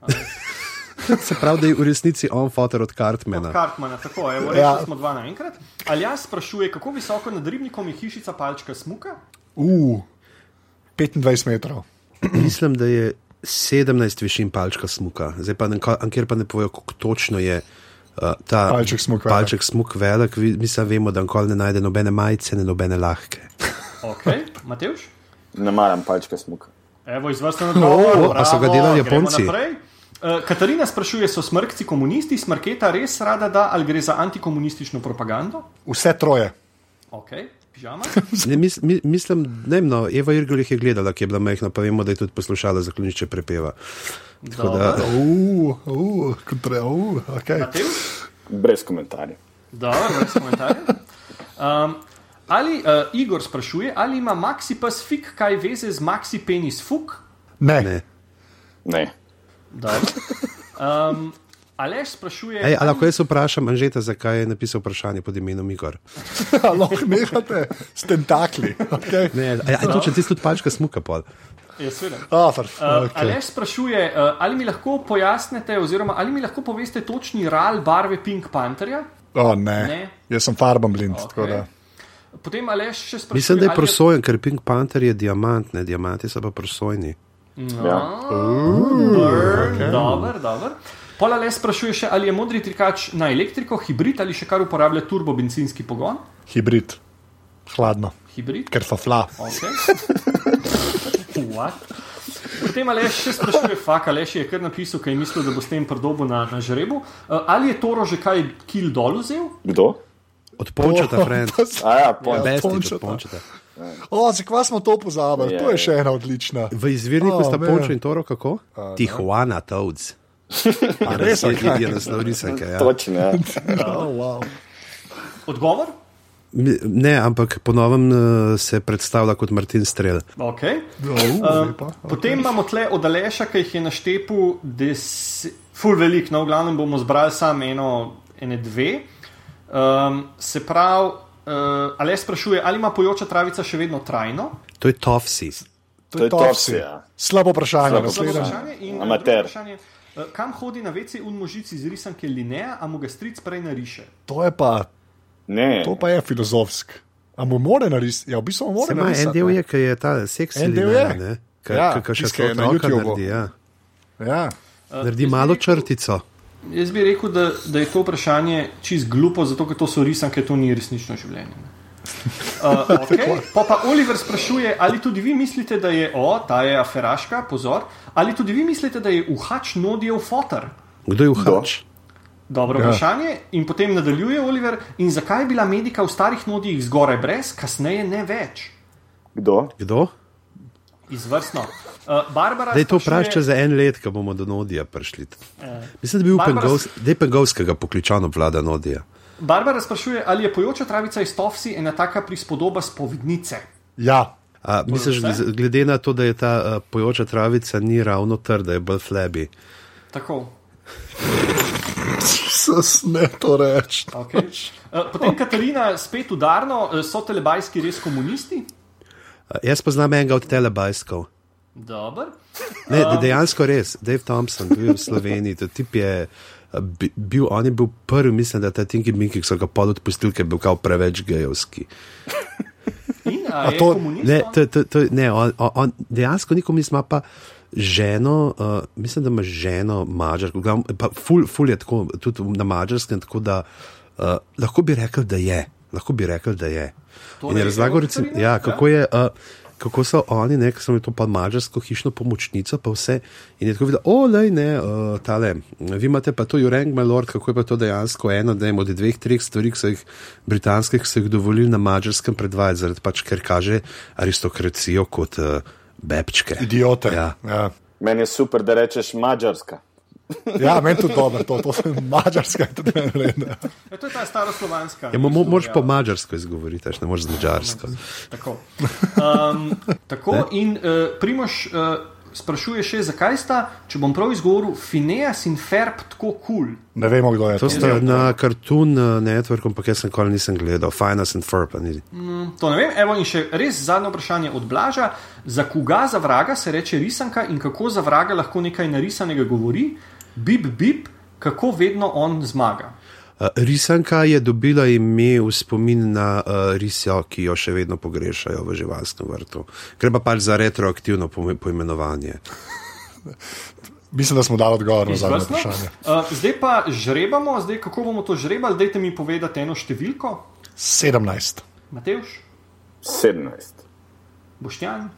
Ali Se pravi, da je v resnici on fotor od Od Cartmana. Kartmana, tako je, Ja. rečemo smo dva naenkrat. Ali jaz sprašuje, kako visoko nad ribnikom je hišica palčka smuka? Uh, 25 metrov. Mislim, da je 17 višin palčka smuka. Zdaj pa nekaj, kjer pa ne povejo, kako točno je. Uh, ta Palček smuk velik. palček smuk velik, mi samo vemo, da nikoli ne najde nobene majice, ne nobene lahke. Ok, Matevš? Ne maram palčka smuka. Evo, izvrsten odgovor. O, a so ga delali Japonci? Uh, Katarina sprašuje, so smrkci komunisti, smrketa res rada da ali gre za antikomunistično propagando? Vse troje. Ok, pižama. Ne, mis, mi, mislim, ne no, Eva Irgl jih je gledala, ki je bila majhna, pa vemo, da je tudi poslušala zaklonišče prepeva. Tako da. Uh, uh, kontra, uh, okay. Matevš? Brez komentarjev. Dobro, brez komentarjev. Um, ali uh, Igor sprašuje, ali ima Maxi Pes fik kaj veze z Maxi Penis Fuk? Ne, ne. Ne. Dobro. Um, Aleš sprašuje, Ej, a lahko jaz vprašam Anžeta, zakaj je napisal vprašanje pod imenom Igor? lahko nehate s tentakli. Okay. Ne, a, a, to, če ti tudi palčka smuka pol. je seveda. Ah, far, Uh, okay. Aleš sprašuje, uh, ali mi lahko pojasnite, oziroma ali mi lahko poveste točni ral barve Pink Pantherja? oh, ne. Ne. Jaz sem farben blind. Ok. Okay. Potem Aleš še sprašuje, Mislim, da je prosojen, ker Pink Panther je diamant, ne diamanti so pa prosojni. Ja. Dobro, dobro. Pola le sprašuje še, ali je modri trikač na elektriko, hibrid ali še kar uporablja turbo bencinski pogon. Hibrid, hladno, Hibrid. ker fafla. Okay. What? Potem Aleš še sprašuje, fak Aleš je kar napisal, kaj je mislil, da bo s tem prdobo na, na žrebu. Uh, ali je Toro že kaj kil dol vzel? Kdo? Od pončata, friend. A ja. Bestič Pončata. pončata. O, zakaj smo to pozabili? Ja, To je ja. še ena odlična. V izvirniku Oh, sta pončo in toro kako? Tijuana Toads. A res, Je, okay. je naslov risanke. Ja. Točno, ja. oh, wow. Odgovor? Ne, ampak ponovem uh, se predstavlja kot Martin Strel. Okay. Oh, Uh, lepa. potem imamo tle od Aleša, ki jih je naštepu, ful velik, no, v glavnem bomo zbrali samo eno, ene dve. Um, se pravi, uh, Aleš sprašuje, ali ima pojoča travica še vedno trajno? To je Tofsi. To To je topsi, ja. Slabo vprašanje, Slabo vprašanje. In, uh, Amater. vprašanje, uh, kam hodi na vece un možic iz risanke Linea, a mu ga stric prej nariše? To je pa, Ne. to pa je filozofsk. A mu more narisati? Ja, v bistvu mu more ima en narisati. del je, ki je ta seks En del je. Ki Ja, še je na YouTubu. naredi. Ja. Ja. Naredi malo črtico. Jaz bi rekel, da, da je to vprašanje čist glupo, zato ker to so risanke, to ni resnično življenje. ne. Uh, okay. Pa pa Oliver sprašuje, ali tudi vi mislite, da je, o, ta je aferaška, pozor, ali tudi vi mislite, da je uhač nodijev fotor? Kdo je uhač? Dobro Ja. ja. vprašanje. In potem nadaljuje Oliver, in zakaj je bila medika v starih nodijih zgoraj brez, kasneje ne več? Kdo? Kdo? Izvrstno. Uh, Barbara Da je to vprašanje za en let, ko bomo do Nodija prišli. Eh, Mislim, da bi bil Barbara- Pengovs, Pengovskega pokličano vlada Nodija. Barbara sprašuje, ali je pojoča travica iz Tofsi ena taka prispodoba spovednice. ja. A, misliš, glede na to, da je ta uh, pojoča travica ni ravno trda, je bolj flebi. Tako. Sas ne to reči. Okay. Uh, potem Katarina spet udarno, uh, so telebajski res komunisti? Uh, jaz poznam enega od telebajskov. Dober. Ne, dejansko res, Dave Thompson, bil v Sloveniji, to tip je. bi- Bil, on je bil prvi, mislim, da ta Tinky Minky, ki so ga pod odpustili, ker je bil kao preveč gejovski. In, a, A to-? Ne, to, to, to, ne on, on, dejansko nikom ima pa ženo, uh, mislim, da ima ženo glavnem, pa ful, ful je tako, tudi na mačarskem, tako da uh, lahko bi rekel, da je. Lahko bi rekel, da je. Torej, In je razlagal, recimo, ja, kako je. Uh, Kako so oni, ne, ki so imeli to pa mačarsko hišno pomočnico, pa vse. In je tako videl, o, le, ne, uh, tale, vi imate pa to, Jureng, my lord, kako je pa to dejansko ena ne, od dveh, treh stvari, ki so jih britanskih, ki so jih dovolili na mačarskem predvajati, zaradi pač, ker kaže aristokracijo kot uh, bebčke. Idiote. Ja. Ja. Meni je super, da rečeš mačarska. Ja, meni tudi dobro, to, to je mačarska, tudi meni redno. Ja, to je ta staroslovanska. Ja, mo, mo, moraš po mačarsko izgovoriti, ne moreš z mačarsko. Tako, um, tako in uh, Primoš uh, sprašuje še, zakaj sta, če bom prav izgovoril, Fineas in Ferb tako kul. Cool? Ne vemo, kdo je to. To sta na Cartoon Network, ampak jaz nikoli nisem gledal, Finance and Ferb. Mm, to ne vem. Evo in še res zadnje vprašanje od Blaža. Za koga za vraga se reče risanka in kako za vraga lahko nekaj narisanega govori? Bip, bip, kako vedno on zmaga. Uh, risanka je dobila ime v spomin na uh, risjo, ki jo še vedno pogrešajo v živalskem vrtu. Gre pa pač za retroaktivno poimenovanje. Mislim, da smo dali odgovor na zadnje vprašanje. Uh, zdaj pa žrebamo, zdaj kako bomo to žrebali. Dajte mi povedati eno številko. 17. Matejš? 17. Boštjan?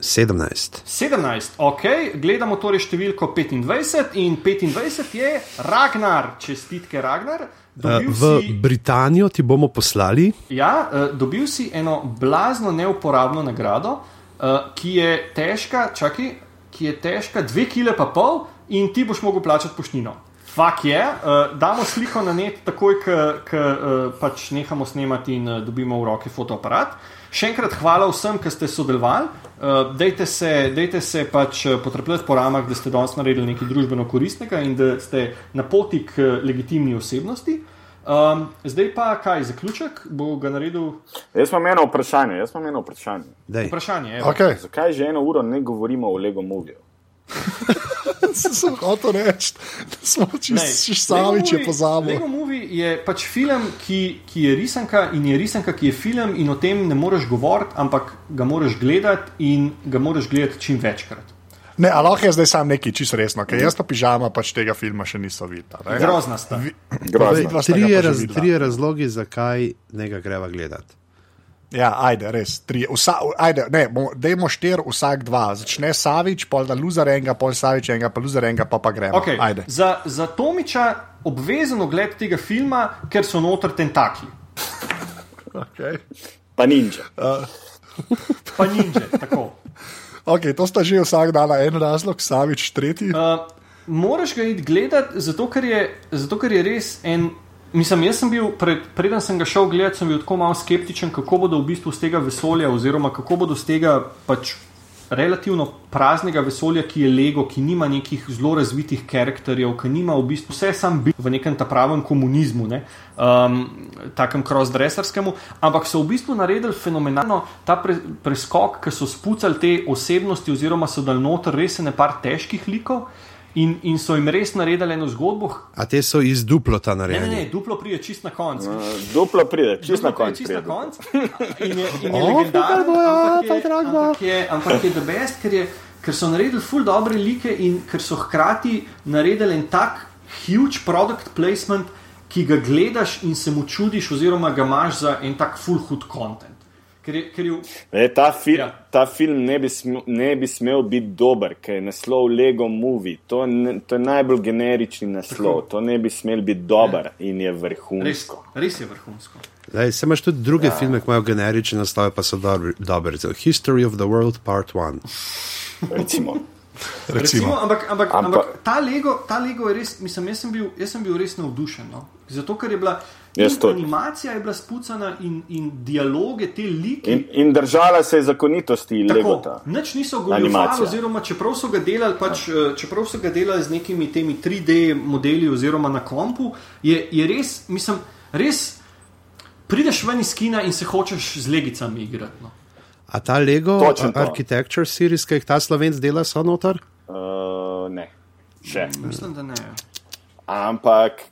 17. 17, ok, gledamo torej številko 25 in 25 je Ragnar, čestitke Ragnar. Uh, v si, Britanijo ti bomo poslali. Ja, uh, dobil si eno blazno neuporabno nagrado, uh, ki je težka, čakaj, ki je težka 2,5 kg in ti boš mogel plačati poštnino. Fak je, uh, damo sliko na net, takoj, ko uh, pač nehamo snemati in uh, dobimo v roke fotoaparat. Še enkrat hvala vsem, ki ste sodelovali. Uh, dejte se, dejte se pač potrpeti po ramah, da ste danes naredili nekaj družbeno koristnega in da ste na poti k legitimni osebnosti. Um, zdaj pa kaj, zaključek bo ga naredil? Jaz imam eno vprašanje. Jaz imam eno vprašanje. vprašanje okay. Zakaj že eno uro ne govorimo o Lego Moviju? sem hotel reči, da smo čisto sami, če pozabimo. Lego Movie je pač film, ki, ki je risanka in je risanka, ki je film in o tem ne moreš govoriti, ampak ga moraš gledati in ga moraš gledati čim večkrat. Ne, ali lahko je zdaj sam neki čisto resno, ker jaz pa pižama pač tega filma še niso videla. Grozna sta. Tri razlogi, zakaj ne ga greva gledati. Ja, ajde, res. Vsa, ajde, ne, dajmo štir, vsak dva. Začne Savič, pol da luzar enega, pol Savič enega, pa luzar enega, pa pa gremo. Okay. Za, za Tomiča obvezen ogled tega filma, ker so noter tentakli. Okay. Pa ninja. Uh. pa ninja, tako. Okay, to sta že vsak dan en razlog, Savič tretji. Uh, moraš ga iti gledati, zato ker, je, zato ker je res en. Mislim, jaz sem bil, pred, preden sem ga šel gledati, sem bil tako malo skeptičen, kako bodo v bistvu z tega vesolja, oziroma kako bodo z tega pač relativno praznega vesolja, ki je Lego, ki nima nekih zelo razvitih karakterjev, ki nima v bistvu vse sam bil v nekem ta pravem komunizmu, ne, um, takem cross-dresserskemu, ampak so v bistvu naredili fenomenalno ta pre, preskok, ker so spucali te osebnosti, oziroma so dal noter res ne par težkih likov. In, in so jim res naredili eno zgodbo. A te so iz duplo ta naredili? Ne, ne, ne, duplo pride čist na koncu. Uh, duplo pride čist na koncu. Čist na koncu. In je, in je oh, legendarno, ampak je, ampak je, ampak je the best, ker, je, ker so naredili full dobre like in ker so hkrati naredili en tak huge product placement, ki ga gledaš in se mu čudiš, oziroma ga imaš za en tak full hood content. Ker je... E, ta, fil, ja. ta film ne bi, smel, ne bi smel biti dober, ker je naslov Lego Movie. To, ne, to je najbolj generični naslov. Tako. To ne bi smel biti dober ja. in je vrhunsko. Res, res je vrhunsko. Lej, se imaš tudi druge ja. filme, ki imajo generične naslove, pa so dobri. History of the World Part 1. Recimo. Recimo. Recimo, ampak, ampak, ampak, ampak ta, Lego, ta Lego je res, mislim, jaz sem bil, jaz sem bil res navdušen. No? Zato, ker je bila. Animacija je bila spucana in, in dialoge te like. In, in držala se je zakonitosti Legota. Nič niso govorili, oziroma čeprav so ga delali, pač, ja. čeprav so ga delali z nekimi temi 3D modeli oziroma na kompu, je, je res, mislim, res prideš ven iz kina in se hočeš z legicami igrati. No. A ta Lego Architecture series, ki jih ta slovenc dela, so notor? Uh, ne, še. Mislim, da ne. Ampak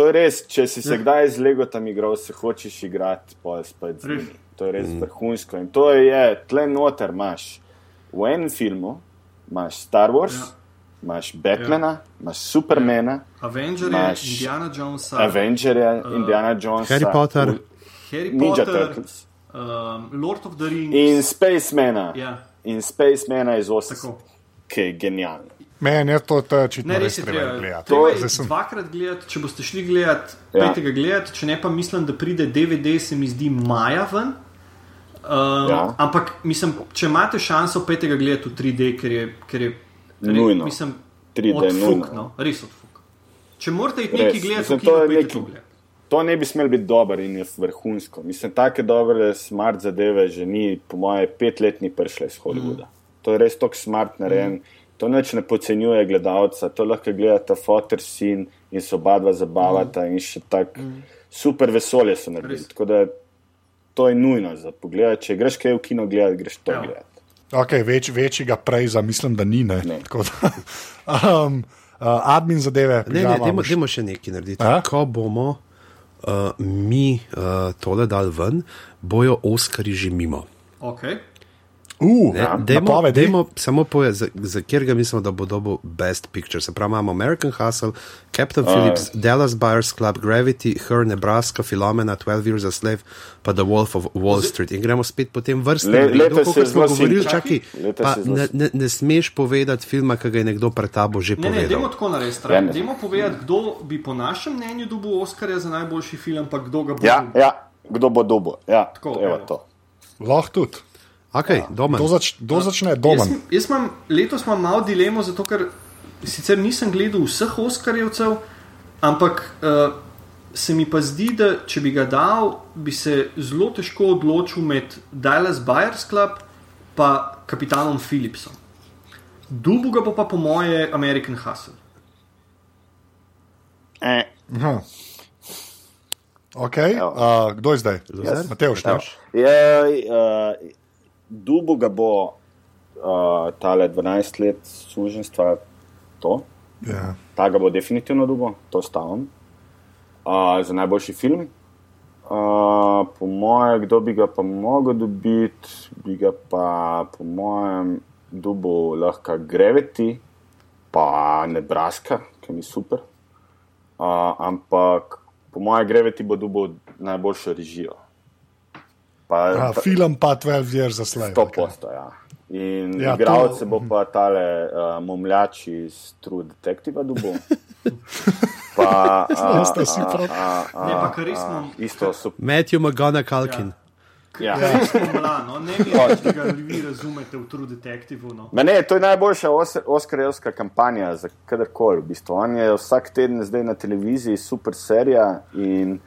To je res, če si se ja. kdaj z Legotom igral, se hočeš igrati, pa je spet z njimi. To je res mm. vrhunsko. In to je, tle noter imaš v enem filmu, imaš Star Wars, ja. imaš Batmana, ja. imaš Supermana, ja. Avengerje, Indiana Jonesa, Avengerje, uh, Indiana Jonesa, Harry Potter, Harry Ninja Potter, Turtles, um, Lord of the Rings in Spacemana. Ja. In Spacemana je z osem, ki je genialen. Meni je to očitno res treba gledati. To je sem... dvakrat gledati, če boste šli gledati, ja. petega gledati, če ne pa mislim, da pride DVD, se mi zdi maja ven. Um, ja. Ampak mislim, če imate šanso petega gledati v 3D, ker je, ker je nujno. Mislim, 3D Odfuk, nujno. no, res odfuk. Če morate iti nekaj gledati, Mislim, to je je neki- To ne bi smel biti dober in je vrhunsko. Mislim, take dobre smart zadeve že ni, po moje, pet let ni prišle iz Hollywooda. Mm. To je res tako smart narejen. Mm. To nič ne podcenjuje gledalca, to lahko gledata fotor sin in se oba dva zabavata mm. in še tako mm. super vesolje so naredili. Tako da to je nujno za pogled. Če greš kaj v kino gledati, greš to Ja. gledati. Okay, več, večjega prej za mislim, da ni. Ne. Ne. Tako Da, um, uh, admin zadeve. Ne, ne, dajmo, dajmo še nekaj narediti. A? Ko bomo uh, mi uh, tole dal ven, bojo Oskari že mimo. Okay. Uh, Ne, ja, samo povedati, za, za katerega mislimo, da bo dobil Best Picture. Se pravi, imamo American Hustle, Captain uh, Phillips, Dallas Buyers Club, Gravity, Her, Nebraska, Philomena, 12 Years a Slave, pa The Wolf of Wall Street. In gremo spet po tem vrstnem Le- redu, kot smo govorili. Čakaj, pa ne, ne, ne smeš povedati filma, ki ga je nekdo pred tabo že Ne, ne, dajmo povedal. tako narediti. Ja, ne. Dajmo povedati, kdo bi po našem mnenju dobil Oscarja za najboljši film, pa kdo ga bo Ja, dobil. ja, kdo bo dobo? Ja, Tako, evo evo. to. Lahko tudi. Okay, doma. Kdo, zač, kdo začne Jaz, doma? jaz imam, letos imam malo dilemo, zato ker sicer nisem gledal vseh Oscarjevcev, ampak uh, se mi pa zdi, da če bi ga dal, bi se zelo težko odločil med Dallas Buyers Club in kapitanom Philipsom. Dubu ga bo pa po moje American Hustle. Eh. Aha. Okay. Uh, kdo je zdaj? Lozer? Mateo, števš. Je, uh, Dubo ga bo uh, tale 12 let služenstva, to, Ja. ta ga bo definitivno dubo, to stavim. Uh, za najboljši film. Uh, po mojem, kdo bi ga pa mogel dobiti, bi ga pa po mojem dubo lahko Gravity, pa Nebraska, ki mi super. Uh, ampak po mojem, Gravity bo dubo najboljšo režijo. Pa, A, film pa 12 years za slave. To posto, ja. In Ja, ja, to- igralce bo pa tale uh, momljač iz True Detective dubo. Pa, a, Sta si prav. a, a, Ne, pa kar res imam. isto so. Matthew McGonagall. Ja. Ja, smo mlano, ne mi reči, da ga vi razumete v True Detectivu. No. Ma Ne, to je najboljša os Oscarjevska kampanja za kadarkoli. V bistvu. On je vsak teden zdaj na televiziji, super serija in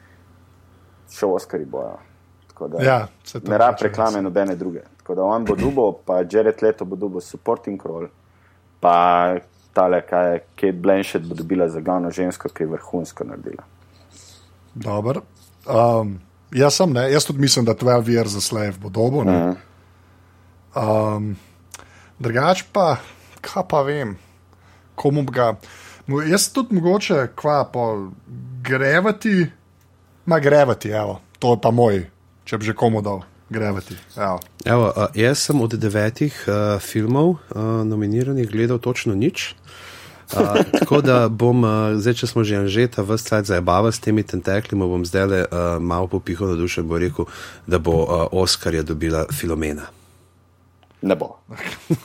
še Oscari bojo. Da Ja, ne rab hoče reklame nobene druge. Tako da on bo dubo, pa Jared Leto bo dubo supporting role, pa tale, kaj je Kate Blanchett bo dobila za glavno žensko, ki je vrhunsko naredila. Dober. Um, jaz sem, ne, jaz tudi mislim, da 12 years za slave bo dobo. ne. Mhm. Um, drugač pa, kaj pa vem, komu bi ga. Jaz tudi mogoče, kva po grevati, ma grevati, evo, to je pa moj, če bi že komu dal grevati. Evo. Evo, uh, jaz sem od devetih uh, filmov uh, nominiranih gledal točno nič. Uh, tako da bom, uh, zdaj, če smo že anžeta, vse cajt zabava s temi tentekli, bom zdaj le uh, malo popihal na dušo, bo rekel, da bo uh, Oskarja dobila Filomena. Ne bo.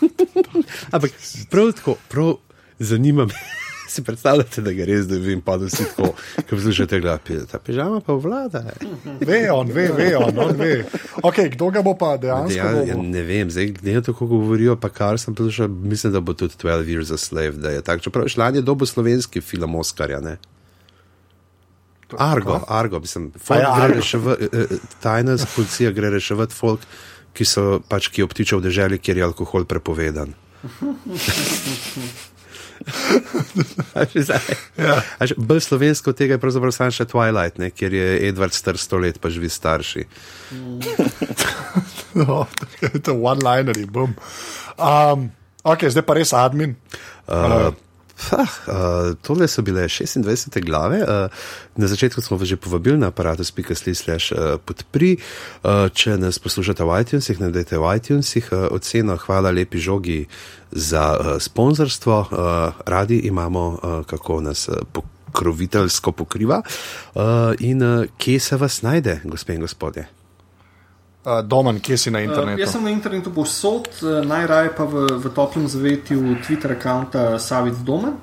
Ampak prav tako, prav zanima me. Si predstavljate, da ga res dobim, pa da vsi tako, ki poslušate, da ta pižama pa vlada. Ve on, ve, ve on, on ve. Okay, kdo ga bo pa dejansko? Ja, ja, dobil? ne vem, zdaj glede na to, kako govorijo, pa kar sem poslušal, mislim, da bo tudi 12 Years a Slave, da je tako. Čeprav šlan je dobo slovenski film Oskarja, ne? Argo, Argo, mislim, folk ja, gre Argo. reševati, eh, eh, tajna policija gre reševati folk, ki so pač ki obtičajo v deželi, kjer je alkohol prepovedan. Ja. A že Bolj slovensko tega je pravzaprav samo še Twilight, ne, kjer je Edward star sto let, pa živi starši. No, to je one-linerji, bum. Um, ok, zdaj pa res admin. Uh, Ah, uh, tole so bile 26 glave. Uh, na začetku smo vas že povabili na aparatus.sli slash uh, podpri. Uh, če nas poslušate v iTunesih, najdete v iTunesih uh, oceno. Hvala lepi žogi za uh, sponzorstvo. Uh, radi imamo, uh, kako nas uh, pokroviteljsko pokriva. Uh, in uh, kje se vas najde, gospe in gospodje? Uh, Domen, kje si na Uh, internetu? jaz sem na internetu povsod, uh, najraje pa v, v toplem zavetju Twitter računa Savic Domen.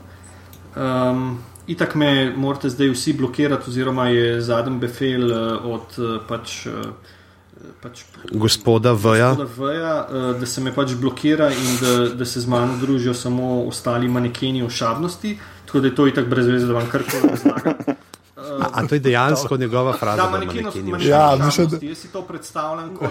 Um, itak me morate zdaj vsi blokirati, oziroma je zadnji befel uh, od uh, pač, uh, pač, Gospoda Vja. gospoda Vja, uh, da se me pač blokira in da, da se z mano družijo samo ostali manekeni ošabnosti, tako da je to itak brez veze, da vam karkoli razlagam. A to je dejansko njegova fraza? Da, manekeni ošabnosti. Ja, mislim, da- Jaz si to predstavljam kot,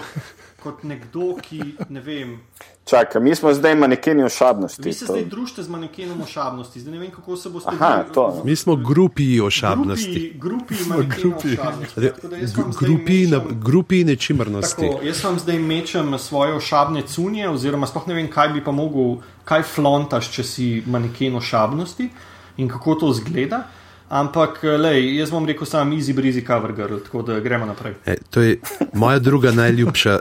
kot nekdo, ki ne vem. Čakaj, mi smo zdaj manekeni ošabnosti. Vi se to- zdaj družite z manekenom ošabnosti, zdaj ne vem, kako se boste. Aha, vi- to. Mi smo grupi ošabnosti. Grupi, grupi zdaj Grupi, na, grupi nečimrnosti. Tako, jaz vam zdaj mečem svoje ošabne cunje, oziroma sploh ne vem, kaj bi pa mogel, kaj flontaš, če si maneken ošabnosti in kako to zgleda. Ampak, lej, jaz bom rekel samo easy breezy cover girl, tako da gremo naprej. E, to je moja druga najljubša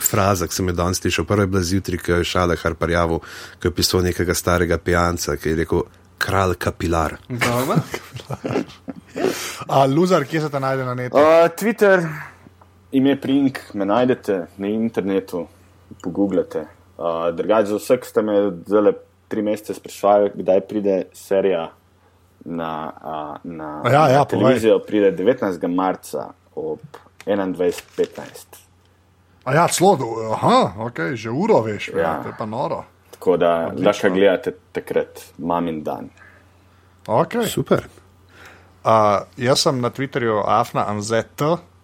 fraza, ki sem jo danes slišal. Prva je bila zjutraj, ko je šala Harparjavu, ko je pisal nekega starega pijanca, ki je rekel kralj kapilar. Dobro. A, Luzar, kje se te najde na netu? Uh, Twitter, ime Prink, me najdete na internetu, pogooglate. Uh, Drugače, za vse, ki ste me zdaj tri mesece sprašvali, kdaj pride serija na, uh, na, A ja, ja, na povej. televizijo, pride 19. marca ob 21.15. A ja, celo, aha, ok, že uro veš, ja. Ja. to je pa noro. Tako da lahko gledate takrat, mamin dan. Okay. Super. Uh, jaz sem na Twitterju afna anzet,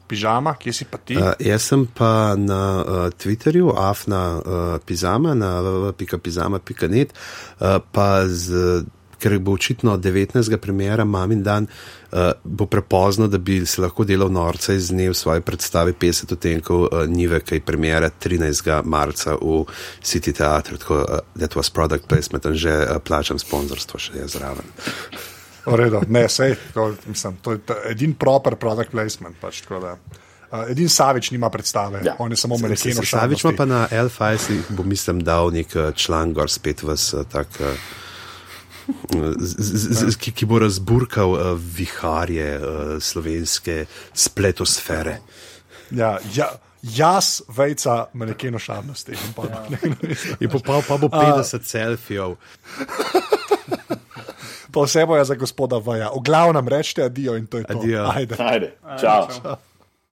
pižama, kje si pa ti? Uh, jaz sem pa na uh, Twitterju, afna uh, pizama, na www.pizama.net, uh, pa z, ker bo očitno 19. premjera Mamin dan, uh, bo prepozno, da bi se lahko delal norca iz dne v svoji predstavi 50 odtenkov uh, Nive, ki je premjera 13. marca v City Theatre, tako uh, that was product placement, in že uh, plačam sponzorstvo še je zraven. V redu, ne, sej, to, mislim, to je edin proper product placement. Pač, tako da, uh, edin Savič nima predstave, ja. On je samo maneken. Savič ima pa na L-Files, bo mislim dal nek član gor spet v tak. Uh, Z, z, z, ki, ki bo razburkal uh, viharje uh, slovenske spletosfere. Ja, ja, jaz, vejca, maneken ošabnosti. In pa, ja. In pa, pa, pa bo 50 selfijev. To vse bo je za gospoda Vaja. V glavnem rečete adijo in to je to. Adijo. Ajde. Ajde, čau. čau.